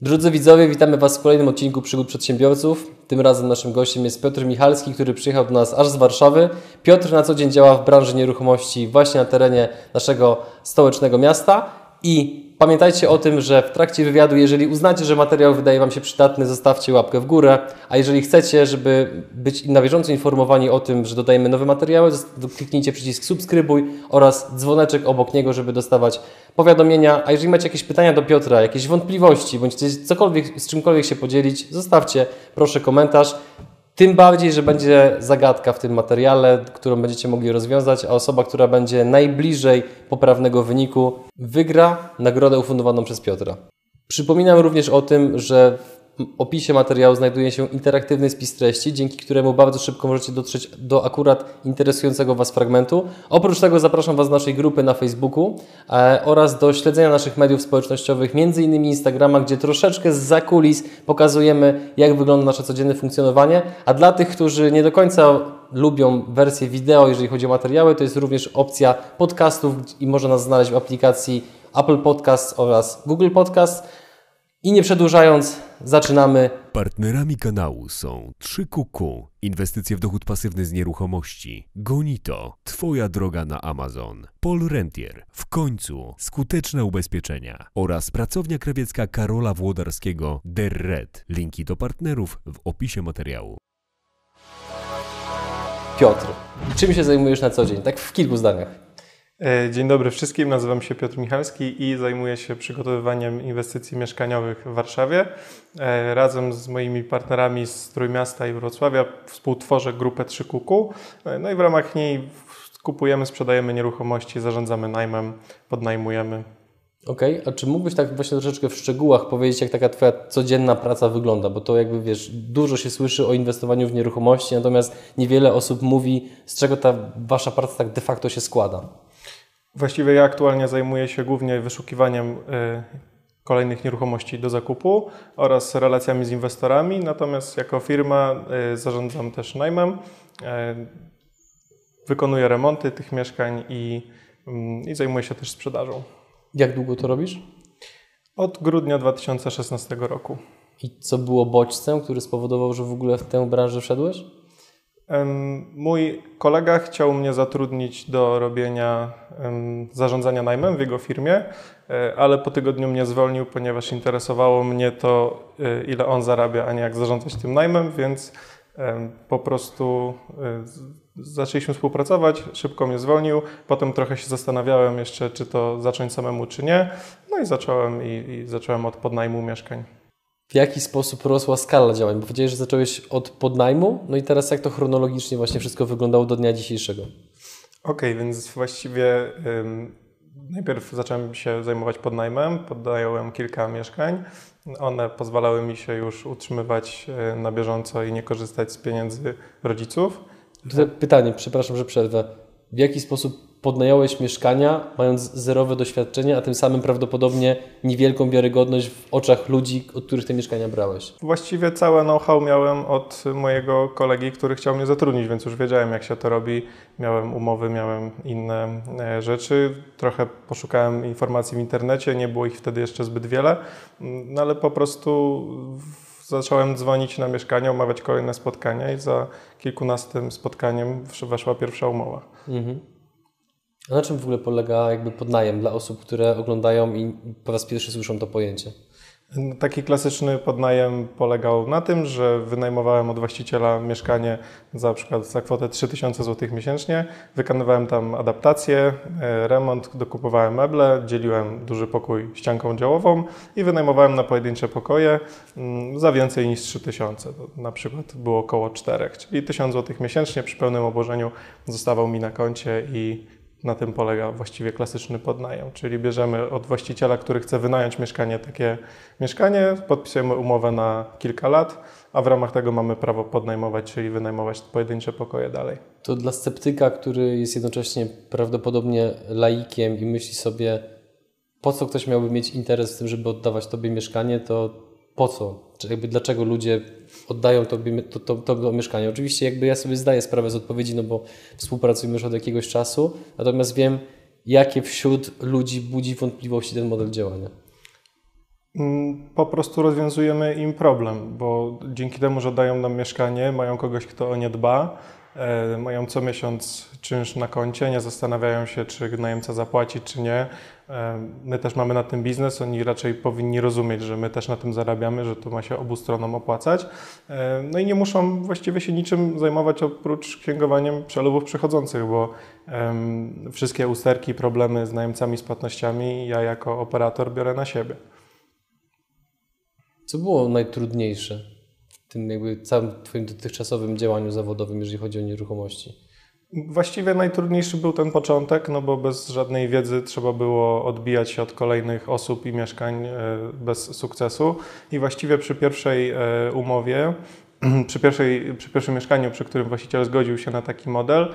Drodzy widzowie, witamy Was w kolejnym odcinku Przygód Przedsiębiorców. Tym razem naszym gościem jest Piotr Michalski, który przyjechał do nas aż z Warszawy. Piotr na co dzień działa w branży nieruchomości właśnie na terenie naszego stołecznego miasta i pamiętajcie o tym, że w trakcie wywiadu, jeżeli uznacie, że materiał wydaje Wam się przydatny, zostawcie łapkę w górę, a jeżeli chcecie, żeby być na bieżąco informowani o tym, że dodajemy nowe materiały, kliknijcie przycisk subskrybuj oraz dzwoneczek obok niego, żeby dostawać powiadomienia, a jeżeli macie jakieś pytania do Piotra, jakieś wątpliwości, bądź chcecie cokolwiek, z czymkolwiek się podzielić, zostawcie proszę komentarz. Tym bardziej, że będzie zagadka w tym materiale, którą będziecie mogli rozwiązać, a osoba, która będzie najbliżej poprawnego wyniku, wygra nagrodę ufundowaną przez Piotra. Przypominam również o tym, że opisie materiału znajduje się interaktywny spis treści, dzięki któremu bardzo szybko możecie dotrzeć do akurat interesującego Was fragmentu. Oprócz tego zapraszam Was do naszej grupy na Facebooku e, oraz do śledzenia naszych mediów społecznościowych, m.in. Instagrama, gdzie troszeczkę z zakulis pokazujemy, jak wygląda nasze codzienne funkcjonowanie. A dla tych, którzy nie do końca lubią wersję wideo, jeżeli chodzi o materiały, to jest również opcja podcastów i można nas znaleźć w aplikacji Apple Podcast oraz Google Podcast. I nie przedłużając, zaczynamy. Partnerami kanału są 3QQ, inwestycje w dochód pasywny z nieruchomości, Gonito, Twoja droga na Amazon, Paul Rentier, w końcu skuteczne ubezpieczenia oraz pracownia krawiecka Karola Włodarskiego Der Red. Linki do partnerów w opisie materiału. Piotr, czym się zajmujesz na co dzień? Tak w kilku zdaniach. E, dzień dobry wszystkim, nazywam się Piotr Michalski i zajmuję się przygotowywaniem inwestycji mieszkaniowych w Warszawie. E, razem z moimi partnerami z Trójmiasta i Wrocławia współtworzę grupę 3QQ. E, no i w ramach niej kupujemy, sprzedajemy nieruchomości, zarządzamy najmem, podnajmujemy. Okej, okay. a czy mógłbyś tak właśnie troszeczkę w szczegółach powiedzieć, jak taka Twoja codzienna praca wygląda? Bo to jakby wiesz, dużo się słyszy o inwestowaniu w nieruchomości, natomiast niewiele osób mówi, z czego ta Wasza praca tak de facto się składa. Właściwie ja aktualnie zajmuję się głównie wyszukiwaniem y, kolejnych nieruchomości do zakupu oraz relacjami z inwestorami, natomiast jako firma y, zarządzam też najmem, y, wykonuję remonty tych mieszkań i, mm, i zajmuję się też sprzedażą. Jak długo to robisz? Od grudnia 2016 roku. I co było bodźcem, który spowodował, że w ogóle w tę branżę wszedłeś? Mój kolega chciał mnie zatrudnić do robienia zarządzania najmem w jego firmie, e, ale po tygodniu mnie zwolnił, ponieważ interesowało mnie to, e, ile on zarabia, a nie jak zarządzać tym najmem, więc po prostu e, zaczęliśmy współpracować, szybko mnie zwolnił, potem trochę się zastanawiałem jeszcze, czy to zacząć samemu, czy nie, no i zacząłem i, i zacząłem od podnajmu mieszkań w jaki sposób rosła skala działań? Bo powiedziałeś, że zacząłeś od podnajmu, no i teraz jak to chronologicznie właśnie wszystko wyglądało do dnia dzisiejszego? Okej, okay, więc właściwie ym, najpierw zacząłem się zajmować podnajmem, podnająłem kilka mieszkań. One pozwalały mi się już utrzymywać y, na bieżąco i nie korzystać z pieniędzy rodziców. Tutaj pytanie, przepraszam, że przerwę. W jaki sposób podnająłeś mieszkania, mając zerowe doświadczenie, a tym samym prawdopodobnie niewielką wiarygodność w oczach ludzi, od których te mieszkania brałeś? Właściwie całe know-how miałem od mojego kolegi, który chciał mnie zatrudnić, więc już wiedziałem, jak się to robi. Miałem umowy, miałem inne e, rzeczy. Trochę poszukałem informacji w internecie, nie było ich wtedy jeszcze zbyt wiele, mm, no ale po prostu zacząłem dzwonić na mieszkania, omawiać kolejne spotkania i za kilkunastym spotkaniem weszła pierwsza umowa. Mhm. A na czym w ogóle polega jakby podnajem dla osób, które oglądają i po raz pierwszy słyszą to pojęcie? Taki klasyczny podnajem polegał na tym, że wynajmowałem od właściciela mieszkanie za przykład za kwotę 3000 zł miesięcznie, wykonywałem tam adaptację, e, remont, dokupowałem meble, dzieliłem duży pokój ścianką działową i wynajmowałem na pojedyncze pokoje mm, za więcej niż 3000. To na przykład było około 4, czyli 1000 zł miesięcznie przy pełnym obłożeniu zostawał mi na koncie i na tym polega właściwie klasyczny podnajem, czyli bierzemy od właściciela, który chce wynająć mieszkanie, takie mieszkanie, podpisujemy umowę na kilka lat, a w ramach tego mamy prawo podnajmować, czyli wynajmować pojedyncze pokoje dalej. To dla sceptyka, który jest jednocześnie prawdopodobnie laikiem i myśli sobie, po co ktoś miałby mieć interes w tym, żeby oddawać Tobie mieszkanie, to po co? Czy jakby dlaczego ludzie oddają to, to, to, to, mieszkanie? Oczywiście jakby ja sobie zdaję sprawę z odpowiedzi, no bo współpracujemy już od jakiegoś czasu, natomiast wiem, jakie wśród ludzi budzi wątpliwości ten model działania. Mm, po prostu rozwiązujemy im problem, bo dzięki temu, że dają nam mieszkanie, mają kogoś, kto o nie dba, mają co miesiąc czynsz na koncie, nie zastanawiają się, czy najemca zapłaci, czy nie. E, my też mamy na tym biznes, oni raczej powinni rozumieć, że my też na tym zarabiamy, że to ma się obu stronom opłacać. E, no i nie muszą właściwie się niczym zajmować oprócz księgowaniem przelewów przychodzących, bo wszystkie usterki, problemy z najemcami, z płatnościami ja jako operator biorę na siebie. Co było najtrudniejsze tym jakby całym Twoim dotychczasowym działaniu zawodowym, jeżeli chodzi o nieruchomości? Właściwie najtrudniejszy był ten początek, no bo bez żadnej wiedzy trzeba było odbijać się od kolejnych osób i mieszkań e, bez sukcesu. I właściwie przy pierwszej e, umowie przy, pierwszej, przy pierwszym mieszkaniu, przy którym właściciel zgodził się na taki model,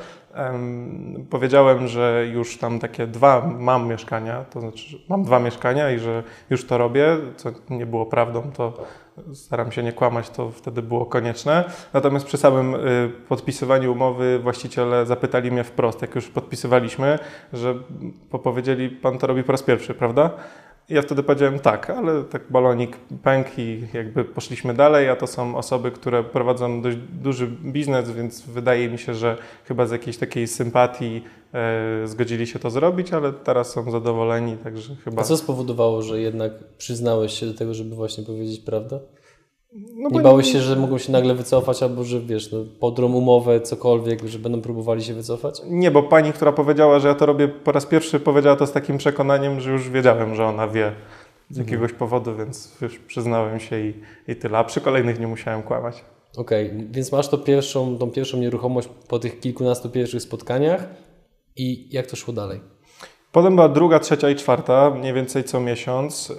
powiedziałem, że już tam takie dwa mam mieszkania, to znaczy mam dwa mieszkania i że już to robię, co nie było prawdą, to staram się nie kłamać, to wtedy było konieczne. Natomiast przy samym y, podpisywaniu umowy właściciele zapytali mnie wprost, jak już podpisywaliśmy, że powiedzieli, pan to robi po raz pierwszy, prawda? Ja wtedy powiedziałem tak, ale tak balonik pękł i jakby poszliśmy dalej, a to są osoby, które prowadzą dość duży biznes, więc wydaje mi się, że chyba z jakiejś takiej sympatii e, zgodzili się to zrobić, ale teraz są zadowoleni, także chyba... A co spowodowało, że jednak przyznałeś się do tego, żeby właśnie powiedzieć prawdę? No nie bałeś się, że mogą się nagle wycofać, albo że wiesz, no, podrą umowę, cokolwiek, że będą próbowali się wycofać? Nie, bo pani, która powiedziała, że ja to robię po raz pierwszy, powiedziała to z takim przekonaniem, że już wiedziałem, że ona wie z mhm. jakiegoś powodu, więc już przyznałem się i, i tyle. A przy kolejnych nie musiałem kłamać. Okej, okay, więc masz to pierwszą, tą pierwszą nieruchomość po tych kilkunastu pierwszych spotkaniach i jak to szło dalej? Potem była druga, trzecia i czwarta, mniej więcej co miesiąc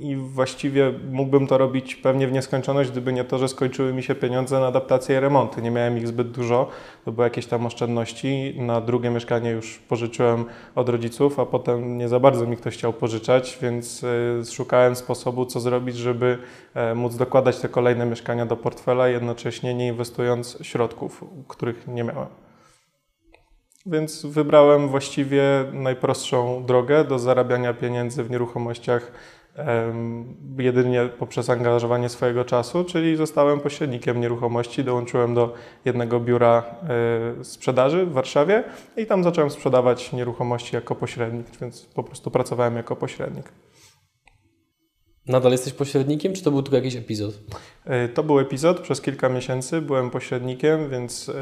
i właściwie mógłbym to robić pewnie w nieskończoność, gdyby nie to, że skończyły mi się pieniądze na adaptację i remonty. Nie miałem ich zbyt dużo, to były jakieś tam oszczędności. Na drugie mieszkanie już pożyczyłem od rodziców, a potem nie za bardzo mi ktoś chciał pożyczać, więc y, szukałem sposobu, co zrobić, żeby e, móc dokładać te kolejne mieszkania do portfela, jednocześnie nie inwestując środków, których nie miałem. Więc wybrałem właściwie najprostszą drogę do zarabiania pieniędzy w nieruchomościach jedynie poprzez angażowanie swojego czasu, czyli zostałem pośrednikiem nieruchomości, dołączyłem do jednego biura e, sprzedaży w Warszawie i tam zacząłem sprzedawać nieruchomości jako pośrednik, więc po prostu pracowałem jako pośrednik. Nadal jesteś pośrednikiem, czy to był tylko jakiś epizod? E, to był epizod, przez kilka miesięcy byłem pośrednikiem, więc e,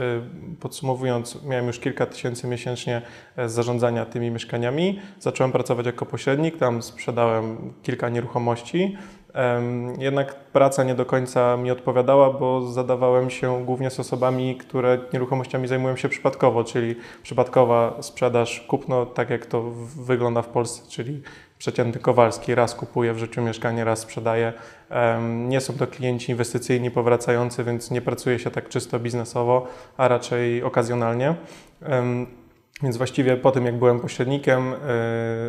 podsumowując, miałem już kilka tysięcy miesięcznie e, zarządzania tymi mieszkaniami. Zacząłem pracować jako pośrednik, tam sprzedałem kilka nieruchomości. Jednak praca nie do końca mi odpowiadała, bo zadawałem się głównie z osobami, które nieruchomościami zajmują się przypadkowo, czyli przypadkowa sprzedaż, kupno, tak jak to wygląda w Polsce, czyli przeciętny Kowalski raz kupuje w życiu mieszkanie, raz sprzedaje. Nie są to klienci inwestycyjni powracający, więc nie pracuje się tak czysto biznesowo, a raczej okazjonalnie. Więc właściwie po tym, jak byłem pośrednikiem, y,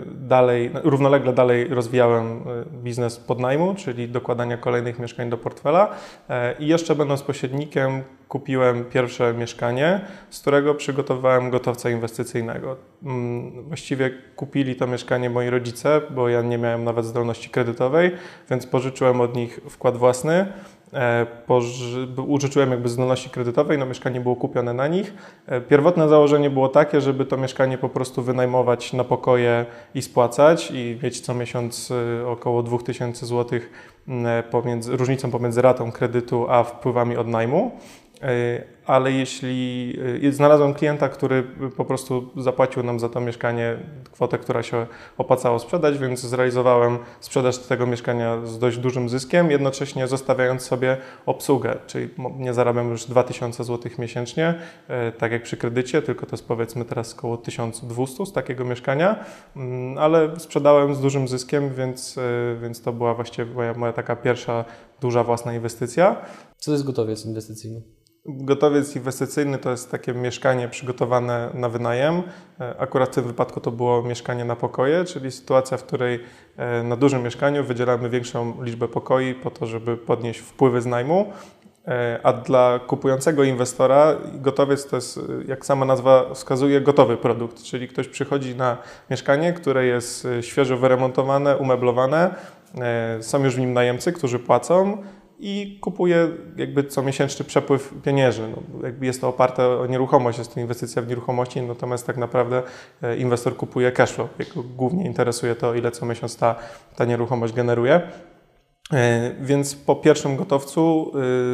dalej, równolegle dalej rozwijałem y, biznes podnajmu, czyli dokładania kolejnych mieszkań do portfela. Y, I jeszcze będąc pośrednikiem, kupiłem pierwsze mieszkanie, z którego przygotowałem gotowca inwestycyjnego. Mm, właściwie kupili to mieszkanie moi rodzice, bo ja nie miałem nawet zdolności kredytowej, więc pożyczyłem od nich wkład własny. E, użyczyłem jakby zdolności kredytowej, no mieszkanie było kupione na nich. E, pierwotne założenie było takie, żeby to mieszkanie po prostu wynajmować na pokoje i spłacać i mieć co miesiąc e, około 2000 zł pomiędzy, różnicą pomiędzy ratą kredytu a wpływami od najmu. Ale jeśli e, znalazłem klienta, który po prostu zapłacił nam za to mieszkanie kwotę, która się opłacało sprzedać, więc zrealizowałem sprzedaż tego mieszkania z dość dużym zyskiem, jednocześnie zostawiając sobie obsługę, czyli nie zarabiam już 2000 zł miesięcznie, e, tak jak przy kredycie, tylko to jest powiedzmy teraz około 1200 z takiego mieszkania, mm, ale sprzedałem z dużym zyskiem, więc, więc to była właściwie moja, moja taka pierwsza duża własna inwestycja. Co to jest gotowiec inwestycyjny? Gotowiec inwestycyjny to jest takie mieszkanie przygotowane na wynajem. E, akurat w tym wypadku to było mieszkanie na pokoje, czyli sytuacja, w której e, na dużym mieszkaniu wydzielamy większą liczbę pokoi po to, żeby podnieść wpływy z najmu. E, a dla kupującego inwestora gotowiec to jest, jak sama nazwa wskazuje, gotowy produkt, czyli ktoś przychodzi na mieszkanie, które jest świeżo wyremontowane, umeblowane, Są już w nim najemcy, którzy płacą i kupuje jakby comiesięczny przepływ pieniędzy. No, jakby jest to oparte o nieruchomość, jest to inwestycja w nieruchomości, natomiast tak naprawdę e, inwestor kupuje cashflow. Jego głównie interesuje to, ile co miesiąc ta, ta nieruchomość generuje. E, więc po pierwszym gotowcu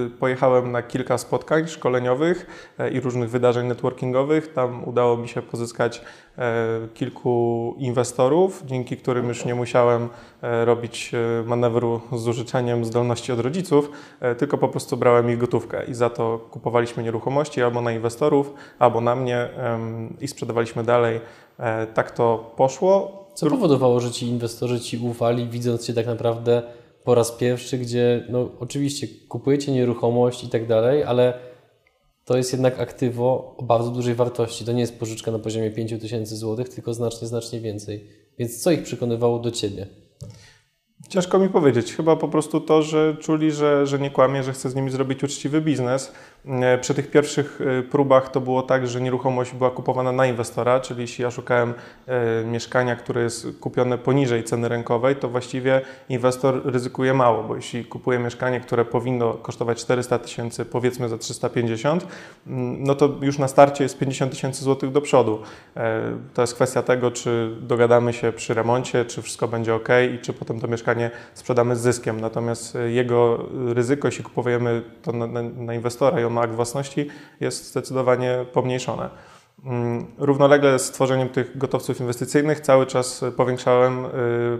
e, pojechałem na kilka spotkań szkoleniowych e, i różnych wydarzeń networkingowych. Tam udało mi się pozyskać kilku inwestorów, dzięki którym już nie musiałem robić manewru z użyczeniem zdolności od rodziców, tylko po prostu brałem ich gotówkę i za to kupowaliśmy nieruchomości albo na inwestorów, albo na mnie i sprzedawaliśmy dalej. Tak to poszło. Co powodowało, że ci inwestorzy ci ufali, widząc Cię tak naprawdę po raz pierwszy, gdzie no oczywiście kupujecie nieruchomość i tak dalej, ale to jest jednak aktywo o bardzo dużej wartości. To nie jest pożyczka na poziomie 5000 zł, tylko znacznie, znacznie więcej. Więc co ich przekonywało do Ciebie? Ciężko mi powiedzieć. Chyba po prostu to, że czuli, że, że nie kłamie, że chce z nimi zrobić uczciwy biznes. E, przy tych pierwszych e, próbach to było tak, że nieruchomość była kupowana na inwestora, czyli jeśli ja szukałem e, mieszkania, które jest kupione poniżej ceny rynkowej, to właściwie inwestor ryzykuje mało, bo jeśli kupuje mieszkanie, które powinno kosztować 400 tysięcy, powiedzmy za 350, mm, no to już na starcie jest 50 tysięcy złotych do przodu. To jest kwestia tego, czy dogadamy się przy remoncie, czy wszystko będzie ok i czy potem to mieszkanie sprzedamy z zyskiem. Natomiast jego ryzyko, jeśli kupujemy to na, na, na inwestora i on ma akt własności jest zdecydowanie pomniejszone. Mm, równolegle z tworzeniem tych gotowców inwestycyjnych cały czas powiększałem y,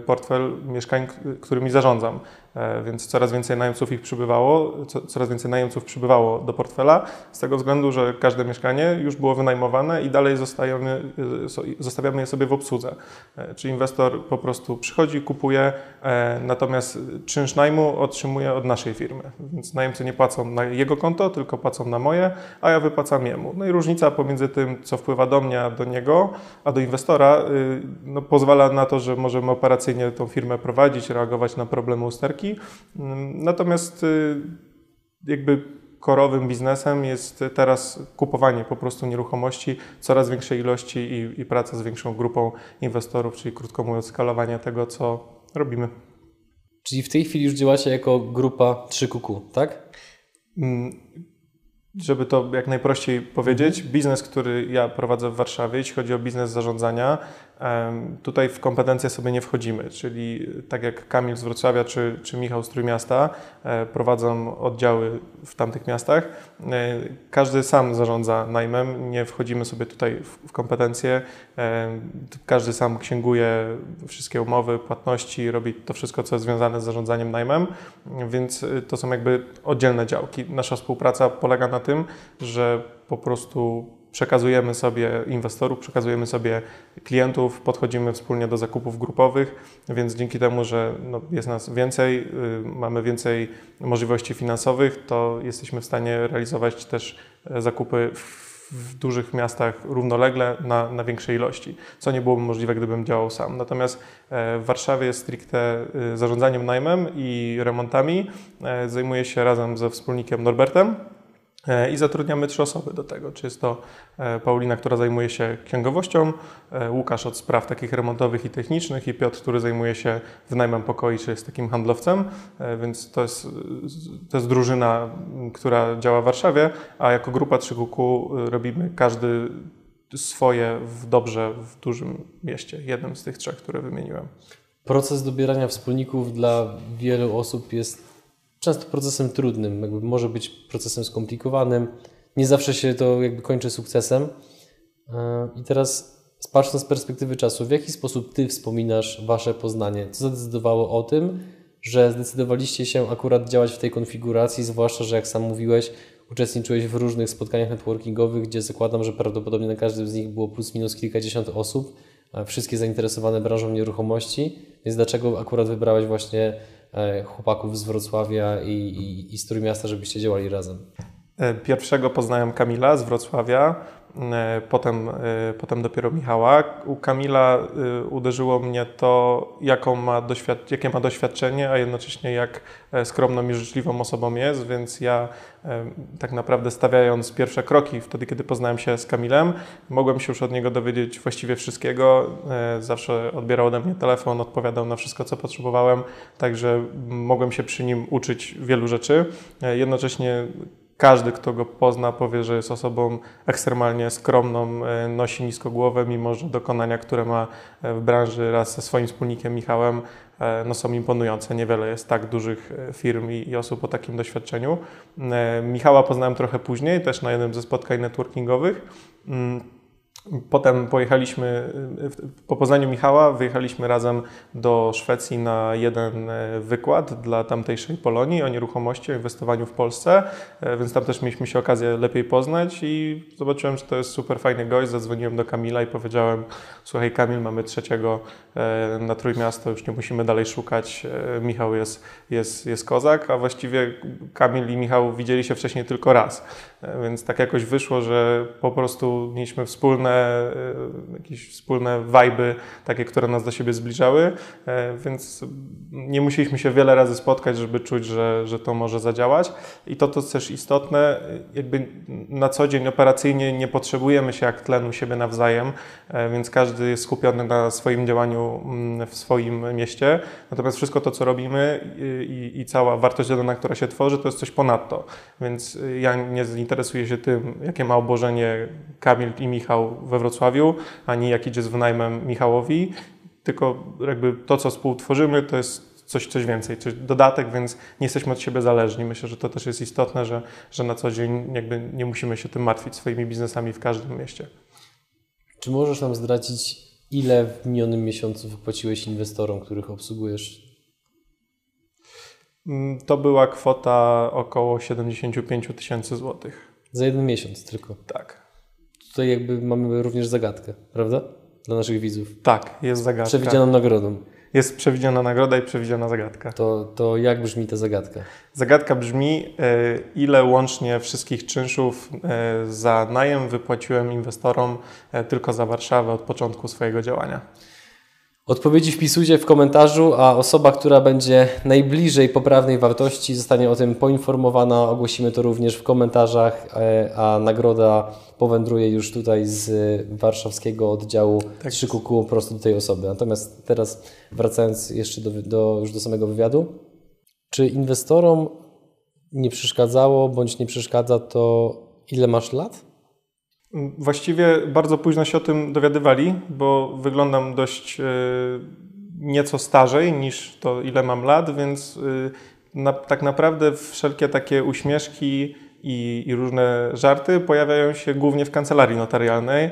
portfel mieszkań, którymi zarządzam. E, więc coraz więcej najemców ich przybywało, coraz więcej najemców przybywało do portfela, z tego względu, że każde mieszkanie już było wynajmowane i dalej zostawiamy, y, zostawiamy je sobie w obsłudze. E, czyli inwestor po prostu przychodzi, kupuje, e, natomiast czynsz najmu otrzymuje od naszej firmy. Więc najemcy nie płacą na jego konto, tylko płacą na moje, a ja wypłacam jemu. No i różnica pomiędzy tym, co wpływa do mnie, a do niego, a do inwestora, no, pozwala na to, że możemy operacyjnie tą firmę prowadzić, reagować na problemy usterki, Natomiast y, jakby korowym biznesem jest teraz kupowanie po prostu nieruchomości coraz większej ilości i, i praca z większą grupą inwestorów, czyli krótko mówiąc skalowanie tego, co robimy. Czyli w tej chwili już działacie jako grupa 3QQ, tak? Żeby to jak najprościej powiedzieć, biznes, który ja prowadzę w Warszawie, jeśli chodzi o biznes zarządzania, Tutaj w kompetencje sobie nie wchodzimy, czyli tak jak Kamil z Wrocławia czy, czy Michał z Trójmiasta e, prowadzą oddziały w tamtych miastach. E, każdy sam zarządza najmem, nie wchodzimy sobie tutaj w, kompetencje. Każdy sam księguje wszystkie umowy, płatności, robi to wszystko, co jest związane z zarządzaniem najmem, więc e, to są jakby oddzielne działki. Nasza współpraca polega na tym, że po prostu przekazujemy sobie inwestorów, przekazujemy sobie klientów, podchodzimy wspólnie do zakupów grupowych, więc dzięki temu, że no, jest nas więcej, y, mamy więcej możliwości finansowych, to jesteśmy w stanie realizować też e, zakupy w w dużych miastach równolegle na, na większej ilości, co nie byłoby możliwe, gdybym działał sam. Natomiast e, w Warszawie stricte y, zarządzaniem najmem i remontami e, zajmuję się razem ze wspólnikiem Norbertem, i zatrudniamy trzy osoby do tego. Czy jest to e, Paulina, która zajmuje się księgowością, e, Łukasz od spraw takich remontowych i technicznych i Piotr, który zajmuje się wynajmem pokoi, czy jest takim handlowcem, więc to jest, to jest drużyna, która działa w Warszawie, a jako grupa 3 kuku robimy każdy swoje w dobrze w dużym mieście, jednym z tych trzech, które wymieniłem. Proces dobierania wspólników dla wielu osób jest często procesem trudnym, jakby może być procesem skomplikowanym. Nie zawsze się to jakby kończy sukcesem. E, I teraz patrząc z perspektywy czasu, w jaki sposób Ty wspominasz Wasze poznanie? Co zadecydowało o tym, że zdecydowaliście się akurat działać w tej konfiguracji, zwłaszcza, że jak sam mówiłeś, uczestniczyłeś w różnych spotkaniach networkingowych, gdzie zakładam, że prawdopodobnie na każdym z nich było plus minus kilkadziesiąt osób, wszystkie zainteresowane branżą nieruchomości, więc dlaczego akurat wybrałeś właśnie E, chłopaków z Wrocławia i, i, i z Trójmiasta, żebyście działali razem? E, pierwszego poznałem Kamila z Wrocławia, e, potem, e, potem dopiero Michała. U Kamila uderzyło mnie to, jaką ma doświad- jakie ma doświadczenie, a jednocześnie jak skromną i życzliwą osobą jest, więc ja tak naprawdę stawiając pierwsze kroki, wtedy kiedy poznałem się z Kamilem, mogłem się już od niego dowiedzieć właściwie wszystkiego. Zawsze odbierał ode mnie telefon, odpowiadał na wszystko, co potrzebowałem, także mogłem się przy nim uczyć wielu rzeczy. Jednocześnie każdy, kto go pozna, powie, że jest osobą ekstremalnie skromną, e, nosi nisko głowę, mimo że dokonania, które ma e, w branży raz ze swoim wspólnikiem Michałem, e, no są imponujące. Niewiele jest tak dużych firm i, i osób o takim doświadczeniu. Michała poznałem trochę później, też na jednym ze spotkań networkingowych. Potem pojechaliśmy, po Poznaniu Michała, wyjechaliśmy razem do Szwecji na jeden e, wykład dla tamtejszej Polonii o nieruchomości, o inwestowaniu w Polsce, e, więc tam też mieliśmy się okazję lepiej poznać i zobaczyłem, że to jest super fajny gość. Zadzwoniłem do Kamila i powiedziałem, słuchaj Kamil, mamy trzeciego e, na Trójmiasto, już nie musimy dalej szukać, Michał jest, jest, jest kozak, a właściwie Kamil i Michał widzieli się wcześniej tylko raz, więc tak jakoś wyszło, że po prostu mieliśmy wspólne Y, jakieś wspólne wajby, takie, które nas do siebie zbliżały, e, więc nie musieliśmy się wiele razy spotkać, żeby czuć, że, że to może zadziałać. I to, to też istotne, jakby na co dzień operacyjnie nie potrzebujemy się jak tlenu siebie nawzajem, e, więc każdy jest skupiony na swoim działaniu mm, w swoim mieście. Natomiast wszystko to, co robimy i, i cała wartość dodana, która się tworzy, to jest coś ponadto. Więc ja nie interesuję się tym, jakie ma obłożenie Kamil i Michał we Wrocławiu, ani jak idzie z wynajmem Michałowi, tylko jakby to, co współtworzymy, to jest coś, coś więcej, coś dodatek, więc nie jesteśmy od siebie zależni. Myślę, że to też jest istotne, że, że na co dzień jakby nie musimy się tym martwić swoimi biznesami w każdym mieście. Czy możesz nam zdradzić, ile w minionym miesiącu wypłaciłeś inwestorom, których obsługujesz? Mm, to była kwota około 75 tysięcy złotych. Za jeden miesiąc tylko? Tak tutaj jakby mamy również zagadkę, prawda? Dla naszych widzów. Tak, jest zagadka. Przewidzianą nagrodą. Jest przewidziana nagroda i przewidziana zagadka. To, to jak brzmi ta zagadka? Zagadka brzmi, e, ile łącznie wszystkich czynszów e, za najem wypłaciłem inwestorom e, tylko za Warszawę od początku swojego działania. Odpowiedzi wpisujcie w komentarzu, a osoba, która będzie najbliżej poprawnej wartości, zostanie o tym poinformowana. Ogłosimy to również w komentarzach, e, a nagroda powędruje już tutaj z warszawskiego oddziału tak. 3 kuku prosto do tej osoby. Natomiast teraz wracając jeszcze do, do, już do samego wywiadu, czy inwestorom nie przeszkadzało bądź nie przeszkadza to, ile masz lat? Właściwie bardzo późno się o tym dowiadywali, bo wyglądam dość e, nieco starzej niż to, ile mam lat, więc e, na, tak naprawdę wszelkie takie uśmieszki i, i, różne żarty pojawiają się głównie w kancelarii notarialnej,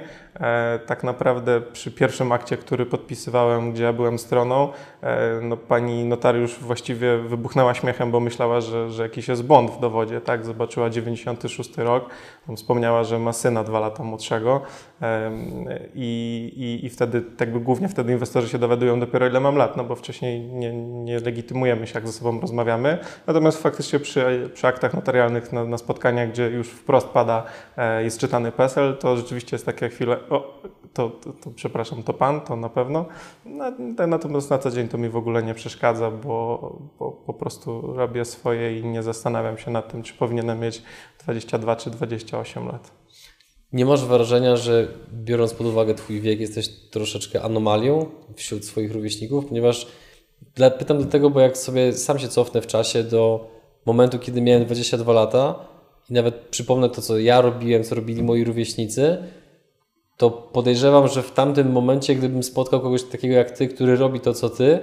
tak naprawdę przy pierwszym akcie, który podpisywałem, gdzie ja byłem stroną, e, no, pani notariusz właściwie wybuchnęła śmiechem, bo myślała, że, że jakiś jest błąd w dowodzie. Tak? Zobaczyła 96 rok, wspomniała, że ma syna dwa lata młodszego i, i, i wtedy, jakby głównie wtedy inwestorzy się dowiadują dopiero ile mam lat, no bo wcześniej nie, nie legitymujemy się, jak ze sobą rozmawiamy. Natomiast faktycznie przy, przy aktach notarialnych na, na spotkaniach, gdzie już wprost pada, e, jest czytany PESEL, to rzeczywiście jest takie chwile, o, to, to, to, przepraszam, to pan, to na pewno. Natomiast na co dzień to mi w ogóle nie przeszkadza, bo, bo po prostu robię swoje i nie zastanawiam się nad tym, czy powinienem mieć 22 czy 28 lat. Nie masz wrażenia, że biorąc pod uwagę Twój wiek, jesteś troszeczkę anomalią wśród swoich rówieśników? Ponieważ pytam dlatego, bo jak sobie sam się cofnę w czasie do momentu, kiedy miałem 22 lata i nawet przypomnę to, co ja robiłem, co robili moi rówieśnicy, to podejrzewam, że w tamtym momencie, gdybym spotkał kogoś takiego jak ty, który robi to, co ty,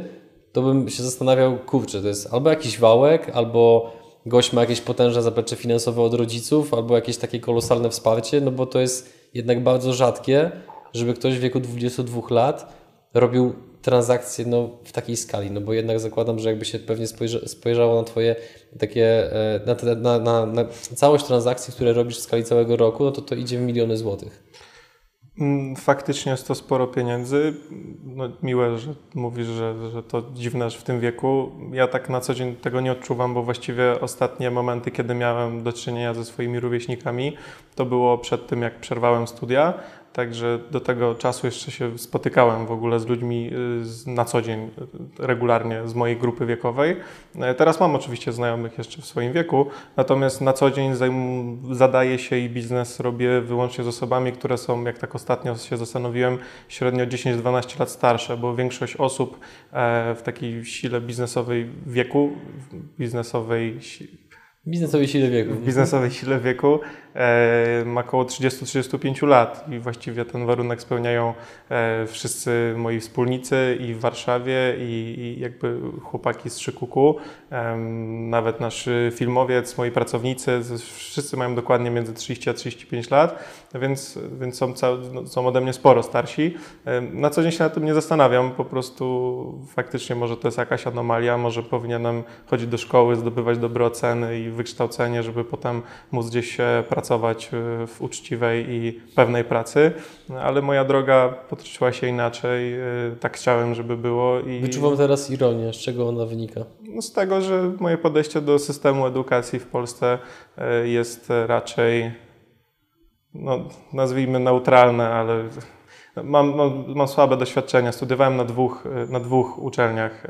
to bym się zastanawiał, kurczę, to jest albo jakiś wałek, albo gość ma jakieś potężne zaplecze finansowe od rodziców, albo jakieś takie kolosalne wsparcie, no bo to jest jednak bardzo rzadkie, żeby ktoś w wieku 22 lat robił transakcje no, w takiej skali, no bo jednak zakładam, że jakby się pewnie spojrza, spojrzało na Twoje takie, e, na, na, na, na całość transakcji, które robisz w skali całego roku, no to to idzie w miliony złotych. Mm, faktycznie jest to sporo pieniędzy. No, miłe, że mówisz, że, że to dziwne że w tym wieku. Ja tak na co dzień tego nie odczuwam, bo właściwie ostatnie momenty, kiedy miałem do czynienia ze swoimi rówieśnikami, to było przed tym, jak przerwałem studia. Także do tego czasu jeszcze się spotykałem w ogóle z ludźmi y, na co dzień, y, regularnie z mojej grupy wiekowej. E, teraz mam oczywiście znajomych jeszcze w swoim wieku, natomiast na co dzień zadaję się i biznes robię wyłącznie z osobami, które są, jak tak ostatnio się zastanowiłem, średnio 10-12 lat starsze, bo większość osób e, w takiej sile biznesowej wieku, biznesowej Biznesowej sile wieku. W biznesowej sile wieku ma około 30-35 lat i właściwie ten warunek spełniają e, wszyscy moi wspólnicy i w Warszawie i, jakby chłopaki z Szykuku, e, nawet nasz filmowiec, moi pracownicy, wszyscy mają dokładnie między 30 a 35 lat, więc, więc są, no, są ode mnie sporo starsi. E, na co dzień się nad tym nie zastanawiam, po prostu faktycznie może to jest jakaś anomalia, może powinienem chodzić do szkoły, zdobywać dobre oceny i wykształcenie, żeby potem móc gdzieś pracować y, w uczciwej i pewnej pracy, ale moja droga potoczyła się inaczej, y, tak chciałem, żeby było. I... Wyczuwam teraz ironię, z czego ona wynika? No z tego, że moje podejście do systemu edukacji w Polsce y, jest raczej, no, nazwijmy neutralne, ale mam, mam, mam słabe doświadczenia. Studiowałem na dwóch, na dwóch uczelniach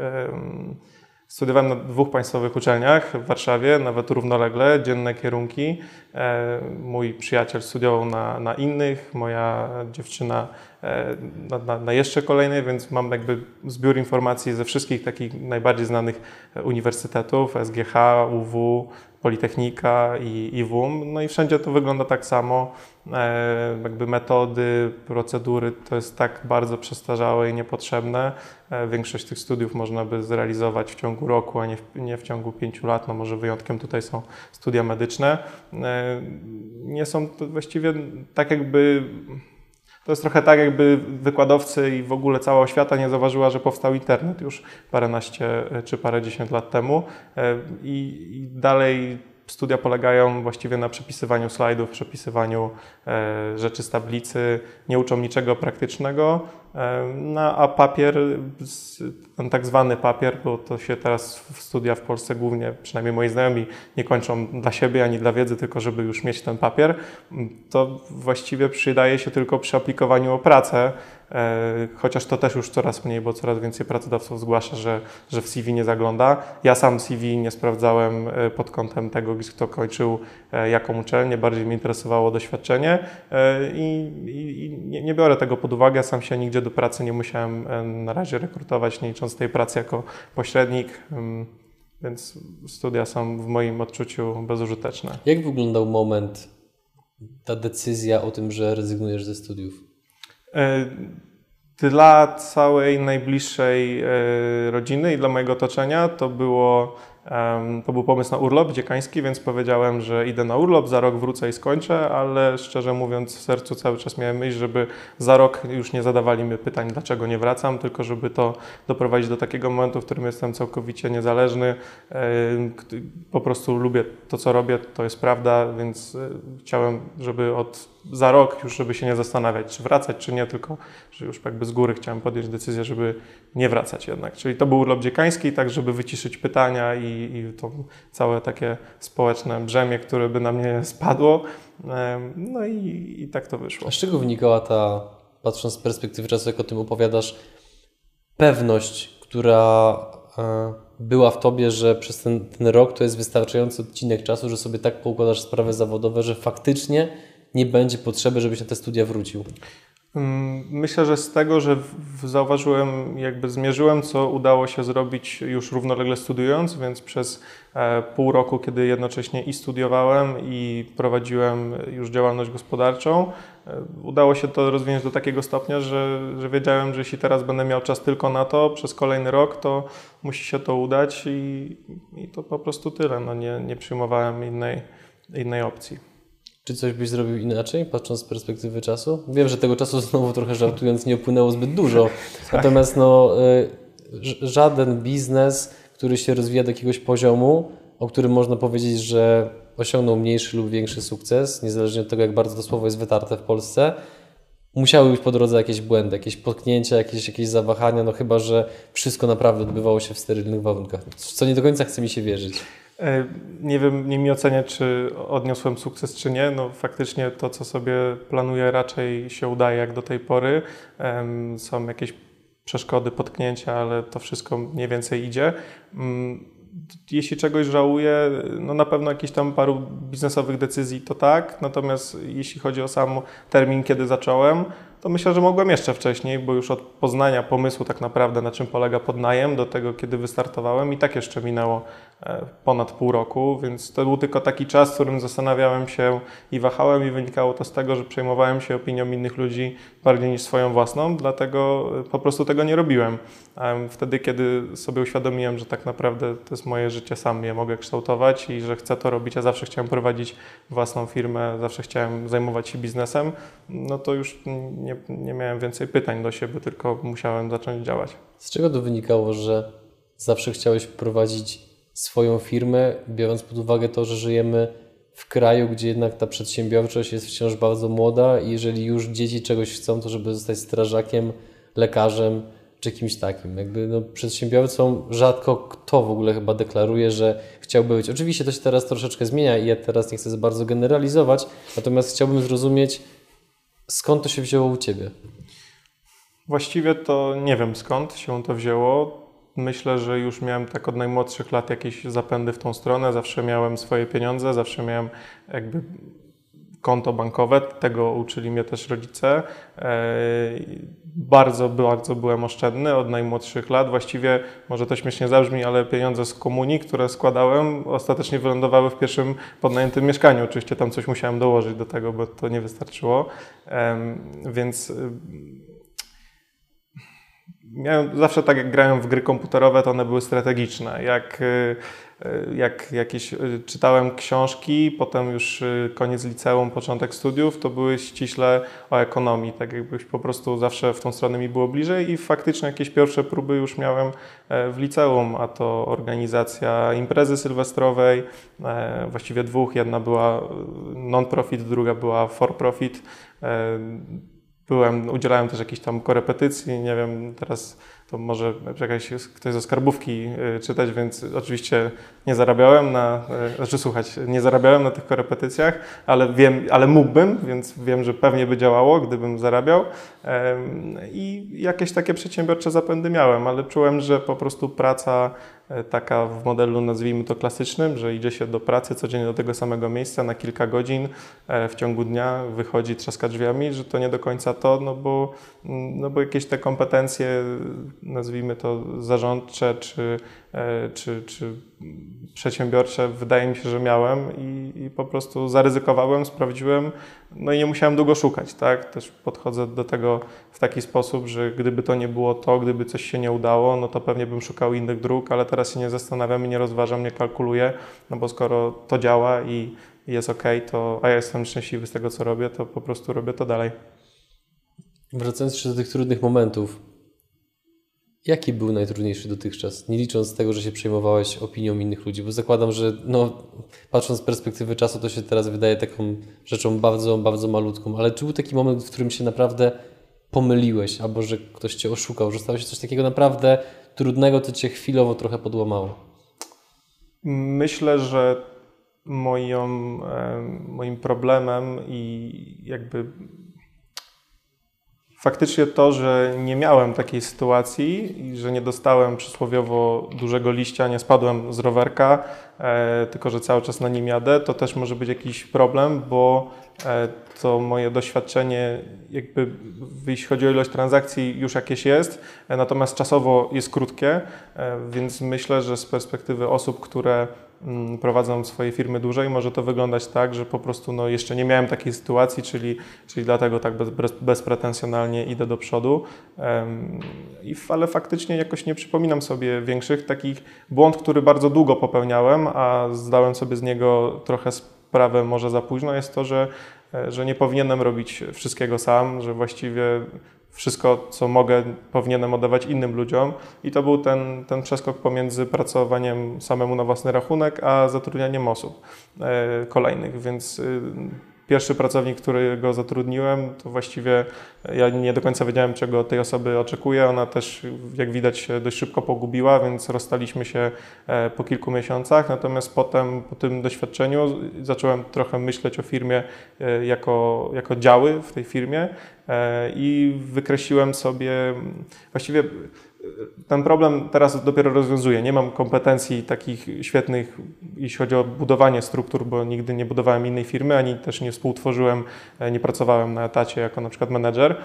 Studiowałem na dwóch państwowych uczelniach w Warszawie, nawet równolegle, dzienne kierunki. E, mój przyjaciel studiował na, na innych, moja dziewczyna e, na, na, na, jeszcze kolejnej, więc mam jakby zbiór informacji ze wszystkich takich najbardziej znanych uniwersytetów, SGH, UW, Politechnika i, i WUM. No i wszędzie to wygląda tak samo. E, jakby metody, procedury to jest tak bardzo przestarzałe i niepotrzebne. E, większość tych studiów można by zrealizować w ciągu roku, a nie w, nie w ciągu pięciu lat. No może wyjątkiem tutaj są studia medyczne. E, nie są to właściwie tak jakby to jest trochę tak, jakby wykładowcy i w ogóle cała oświata nie zauważyła, że powstał internet już paręnaście czy parędziesiąt lat temu. I, i dalej Studia polegają właściwie na przepisywaniu slajdów, przepisywaniu e, rzeczy z tablicy, nie uczą niczego praktycznego, e, no, a papier, ten tak zwany papier, bo to się teraz w studia w Polsce głównie, przynajmniej moi znajomi, nie kończą dla siebie ani dla wiedzy, tylko żeby już mieć ten papier, to właściwie przydaje się tylko przy aplikowaniu o pracę, chociaż to też już coraz mniej, bo coraz więcej pracodawców zgłasza, że, że w CV nie zagląda. Ja sam CV nie sprawdzałem e, pod kątem tego, kto kończył e, jaką uczelnię, bardziej mnie interesowało doświadczenie i, i, i nie biorę tego pod uwagę. Sam się nigdzie do pracy nie musiałem na razie rekrutować, nie licząc tej pracy jako pośrednik. Więc studia są w moim odczuciu bezużyteczne. Jak wyglądał moment, ta decyzja o tym, że rezygnujesz ze studiów? E, dla całej najbliższej e, rodziny i dla mojego otoczenia to było to był pomysł na urlop dziekański, więc powiedziałem, że idę na urlop, za rok wrócę i skończę, ale szczerze mówiąc w sercu cały czas miałem myśl, żeby za rok już nie zadawali mi pytań, dlaczego nie wracam, tylko żeby to doprowadzić do takiego momentu, w którym jestem całkowicie niezależny. Po prostu lubię to, co robię, to jest prawda, więc e, chciałem, żeby od za rok już, żeby się nie zastanawiać, czy wracać, czy nie, tylko że już jakby z góry chciałem podjąć decyzję, żeby nie wracać jednak. Czyli to był urlop dziekański, tak żeby wyciszyć pytania i, i to całe takie społeczne brzemię, które by na mnie spadło. No i, i tak to wyszło. A z czego wynikała ta, patrząc z perspektywy czasu, jak o tym opowiadasz, pewność, która e, była w tobie, że przez ten, ten rok to jest wystarczający odcinek czasu, że sobie tak poukładasz sprawy zawodowe, że faktycznie nie będzie potrzeby, żebyś na te studia wrócił? Mm, myślę, że z tego, że zauważyłem, jakby zmierzyłem, co udało się zrobić już równolegle studiując, więc przez e, pół roku, kiedy jednocześnie i studiowałem, i prowadziłem już działalność gospodarczą, e, udało się to rozwinąć do takiego stopnia, że, że wiedziałem, że jeśli teraz będę miał czas tylko na to przez kolejny rok, to musi się to udać i, i to po prostu tyle. No nie, nie przyjmowałem innej, innej opcji. Czy coś byś zrobił inaczej, patrząc z perspektywy czasu? Wiem, że tego czasu znowu trochę żartując nie upłynęło zbyt dużo. Tak. Natomiast no, y, żaden biznes, który się rozwija do jakiegoś poziomu, o którym można powiedzieć, że osiągnął mniejszy lub większy sukces, niezależnie od tego, jak bardzo to słowo jest wytarte w Polsce, musiały być po drodze jakieś błędy, jakieś potknięcia, jakieś, jakieś zawahania, no chyba, że wszystko naprawdę odbywało się w sterylnych warunkach, co nie do końca chce mi się wierzyć. E, nie wiem, nie mi oceniać, czy odniosłem sukces, czy nie. No faktycznie to, co sobie planuję, raczej się udaje jak do tej pory. Są jakieś przeszkody, potknięcia, ale to wszystko mniej więcej idzie. Mm, jeśli czegoś żałuję, no na pewno jakichś tam paru biznesowych decyzji to tak, natomiast jeśli chodzi o sam termin, kiedy zacząłem, to myślę, że mogłem jeszcze wcześniej, bo już od poznania pomysłu tak naprawdę, na czym polega podnajem, do tego, kiedy wystartowałem i tak jeszcze minęło ponad pół roku, więc to był tylko taki czas, w którym zastanawiałem się i wahałem i wynikało to z tego, że przejmowałem się opinią innych ludzi bardziej niż swoją własną, dlatego e, po prostu tego nie robiłem. Wtedy, kiedy sobie uświadomiłem, że tak naprawdę to jest moje życie, sam je mogę kształtować i że chcę to robić, ja zawsze chciałem prowadzić własną firmę, zawsze chciałem zajmować się biznesem, no to już nie, nie miałem więcej pytań do siebie, tylko musiałem zacząć działać. Z czego to wynikało, że zawsze chciałeś prowadzić swoją firmę, biorąc pod uwagę to, że żyjemy w kraju, gdzie jednak ta przedsiębiorczość jest wciąż bardzo młoda i jeżeli już dzieci czegoś chcą, to żeby zostać strażakiem, lekarzem czy kimś takim. Jakby no, przedsiębiorcą rzadko kto w ogóle chyba deklaruje, że chciałby być. Oczywiście to się teraz troszeczkę zmienia i ja teraz nie chcę za bardzo generalizować, natomiast chciałbym zrozumieć, Skąd to się wzięło u Ciebie? Właściwie to nie wiem skąd się to wzięło. Myślę, że już miałem tak od najmłodszych lat jakieś zapędy w tą stronę. Zawsze miałem swoje pieniądze, zawsze miałem jakby konto bankowe, tego uczyli mnie też rodzice. E, bardzo, bardzo byłem oszczędny od najmłodszych lat. Właściwie, może to śmiesznie zabrzmi, ale pieniądze z komunii, które składałem, ostatecznie wylądowały w pierwszym podnajętym mieszkaniu. Oczywiście tam coś musiałem dołożyć do tego, bo to nie wystarczyło. Więc miałem, zawsze tak jak grałem w gry komputerowe, to one były strategiczne. Jak, y, y, jak jakieś y, czytałem książki, potem już koniec liceum, początek studiów, to były ściśle o ekonomii. Tak jakbyś po prostu zawsze w tą stronę mi było bliżej i faktycznie jakieś pierwsze próby już miałem e, w liceum, a to organizacja imprezy sylwestrowej, e, właściwie dwóch. Jedna była non-profit, druga była for-profit e, byłem, udzielałem też jakichś tam korepetycji, nie wiem, teraz to może jakaś ktoś ze skarbówki y, czytać, więc oczywiście nie zarabiałem na, y, znaczy słuchać, nie zarabiałem na tych korepetycjach, ale wiem, ale mógłbym, więc wiem, że pewnie by działało, gdybym zarabiał. I jakieś takie przedsiębiorcze zapędy miałem, ale czułem, że po prostu praca taka w modelu nazwijmy to klasycznym, że idzie się do pracy codziennie do tego samego miejsca na kilka godzin e, w ciągu dnia, wychodzi, trzaska drzwiami, że to nie do końca to, no bo, mm, no bo jakieś te kompetencje, nazwijmy to zarządcze czy, e, czy, czy przedsiębiorcze, wydaje mi się, że miałem i, i po prostu zaryzykowałem, sprawdziłem, no i nie musiałem długo szukać, tak? Też podchodzę do tego w taki sposób, że gdyby to nie było to, gdyby coś się nie udało, no to pewnie bym szukał innych dróg, ale teraz się nie zastanawiam i nie rozważam, nie kalkuluję, no bo skoro to działa i jest ok, to, a ja jestem szczęśliwy z tego, co robię, to po prostu robię to dalej. Wracając jeszcze do tych trudnych momentów, Jaki był najtrudniejszy dotychczas, nie licząc tego, że się przejmowałeś opinią innych ludzi? Bo zakładam, że no, patrząc z perspektywy czasu, to się teraz wydaje taką rzeczą bardzo, bardzo malutką, ale czy był taki moment, w którym się naprawdę pomyliłeś, albo że ktoś cię oszukał, że stało się coś takiego naprawdę trudnego, co cię chwilowo trochę podłamało? Myślę, że moją, moim problemem i jakby faktycznie to, że nie miałem takiej sytuacji i że nie dostałem przysłowiowo dużego liścia, nie spadłem z rowerka, e, tylko że cały czas na nim jadę, to też może być jakiś problem, bo e, to moje doświadczenie, jakby jeśli chodzi o ilość transakcji, już jakieś jest, e, natomiast czasowo jest krótkie, e, więc myślę, że z perspektywy osób, które prowadzą swoje firmy dłużej, może to wyglądać tak, że po prostu no, jeszcze nie miałem takiej sytuacji, czyli, czyli dlatego tak bez, bezpretensjonalnie idę do przodu. I, ale faktycznie jakoś nie przypominam sobie większych takich błąd, który bardzo długo popełniałem, a zdałem sobie z niego trochę sprawę może za późno, jest to, że, e, że nie powinienem robić wszystkiego sam, że właściwie wszystko, co mogę, powinienem oddawać innym ludziom. I to był ten, ten przeskok pomiędzy pracowaniem samemu na własny rachunek, a zatrudnianiem osób e, kolejnych. Więc y, pierwszy pracownik, którego zatrudniłem, to właściwie ja nie do końca wiedziałem, czego od tej osoby oczekuję. Ona też, jak widać, dość szybko pogubiła, więc rozstaliśmy się e, po kilku miesiącach. Natomiast potem, po tym doświadczeniu, zacząłem trochę myśleć o firmie e, jako, jako działy w tej firmie e, i wykreśliłem sobie właściwie ten problem teraz dopiero rozwiązuję. Nie mam kompetencji takich świetnych, jeśli chodzi o budowanie struktur, bo nigdy nie budowałem innej firmy, ani też nie współtworzyłem, e, nie pracowałem na etacie jako na przykład menedżer,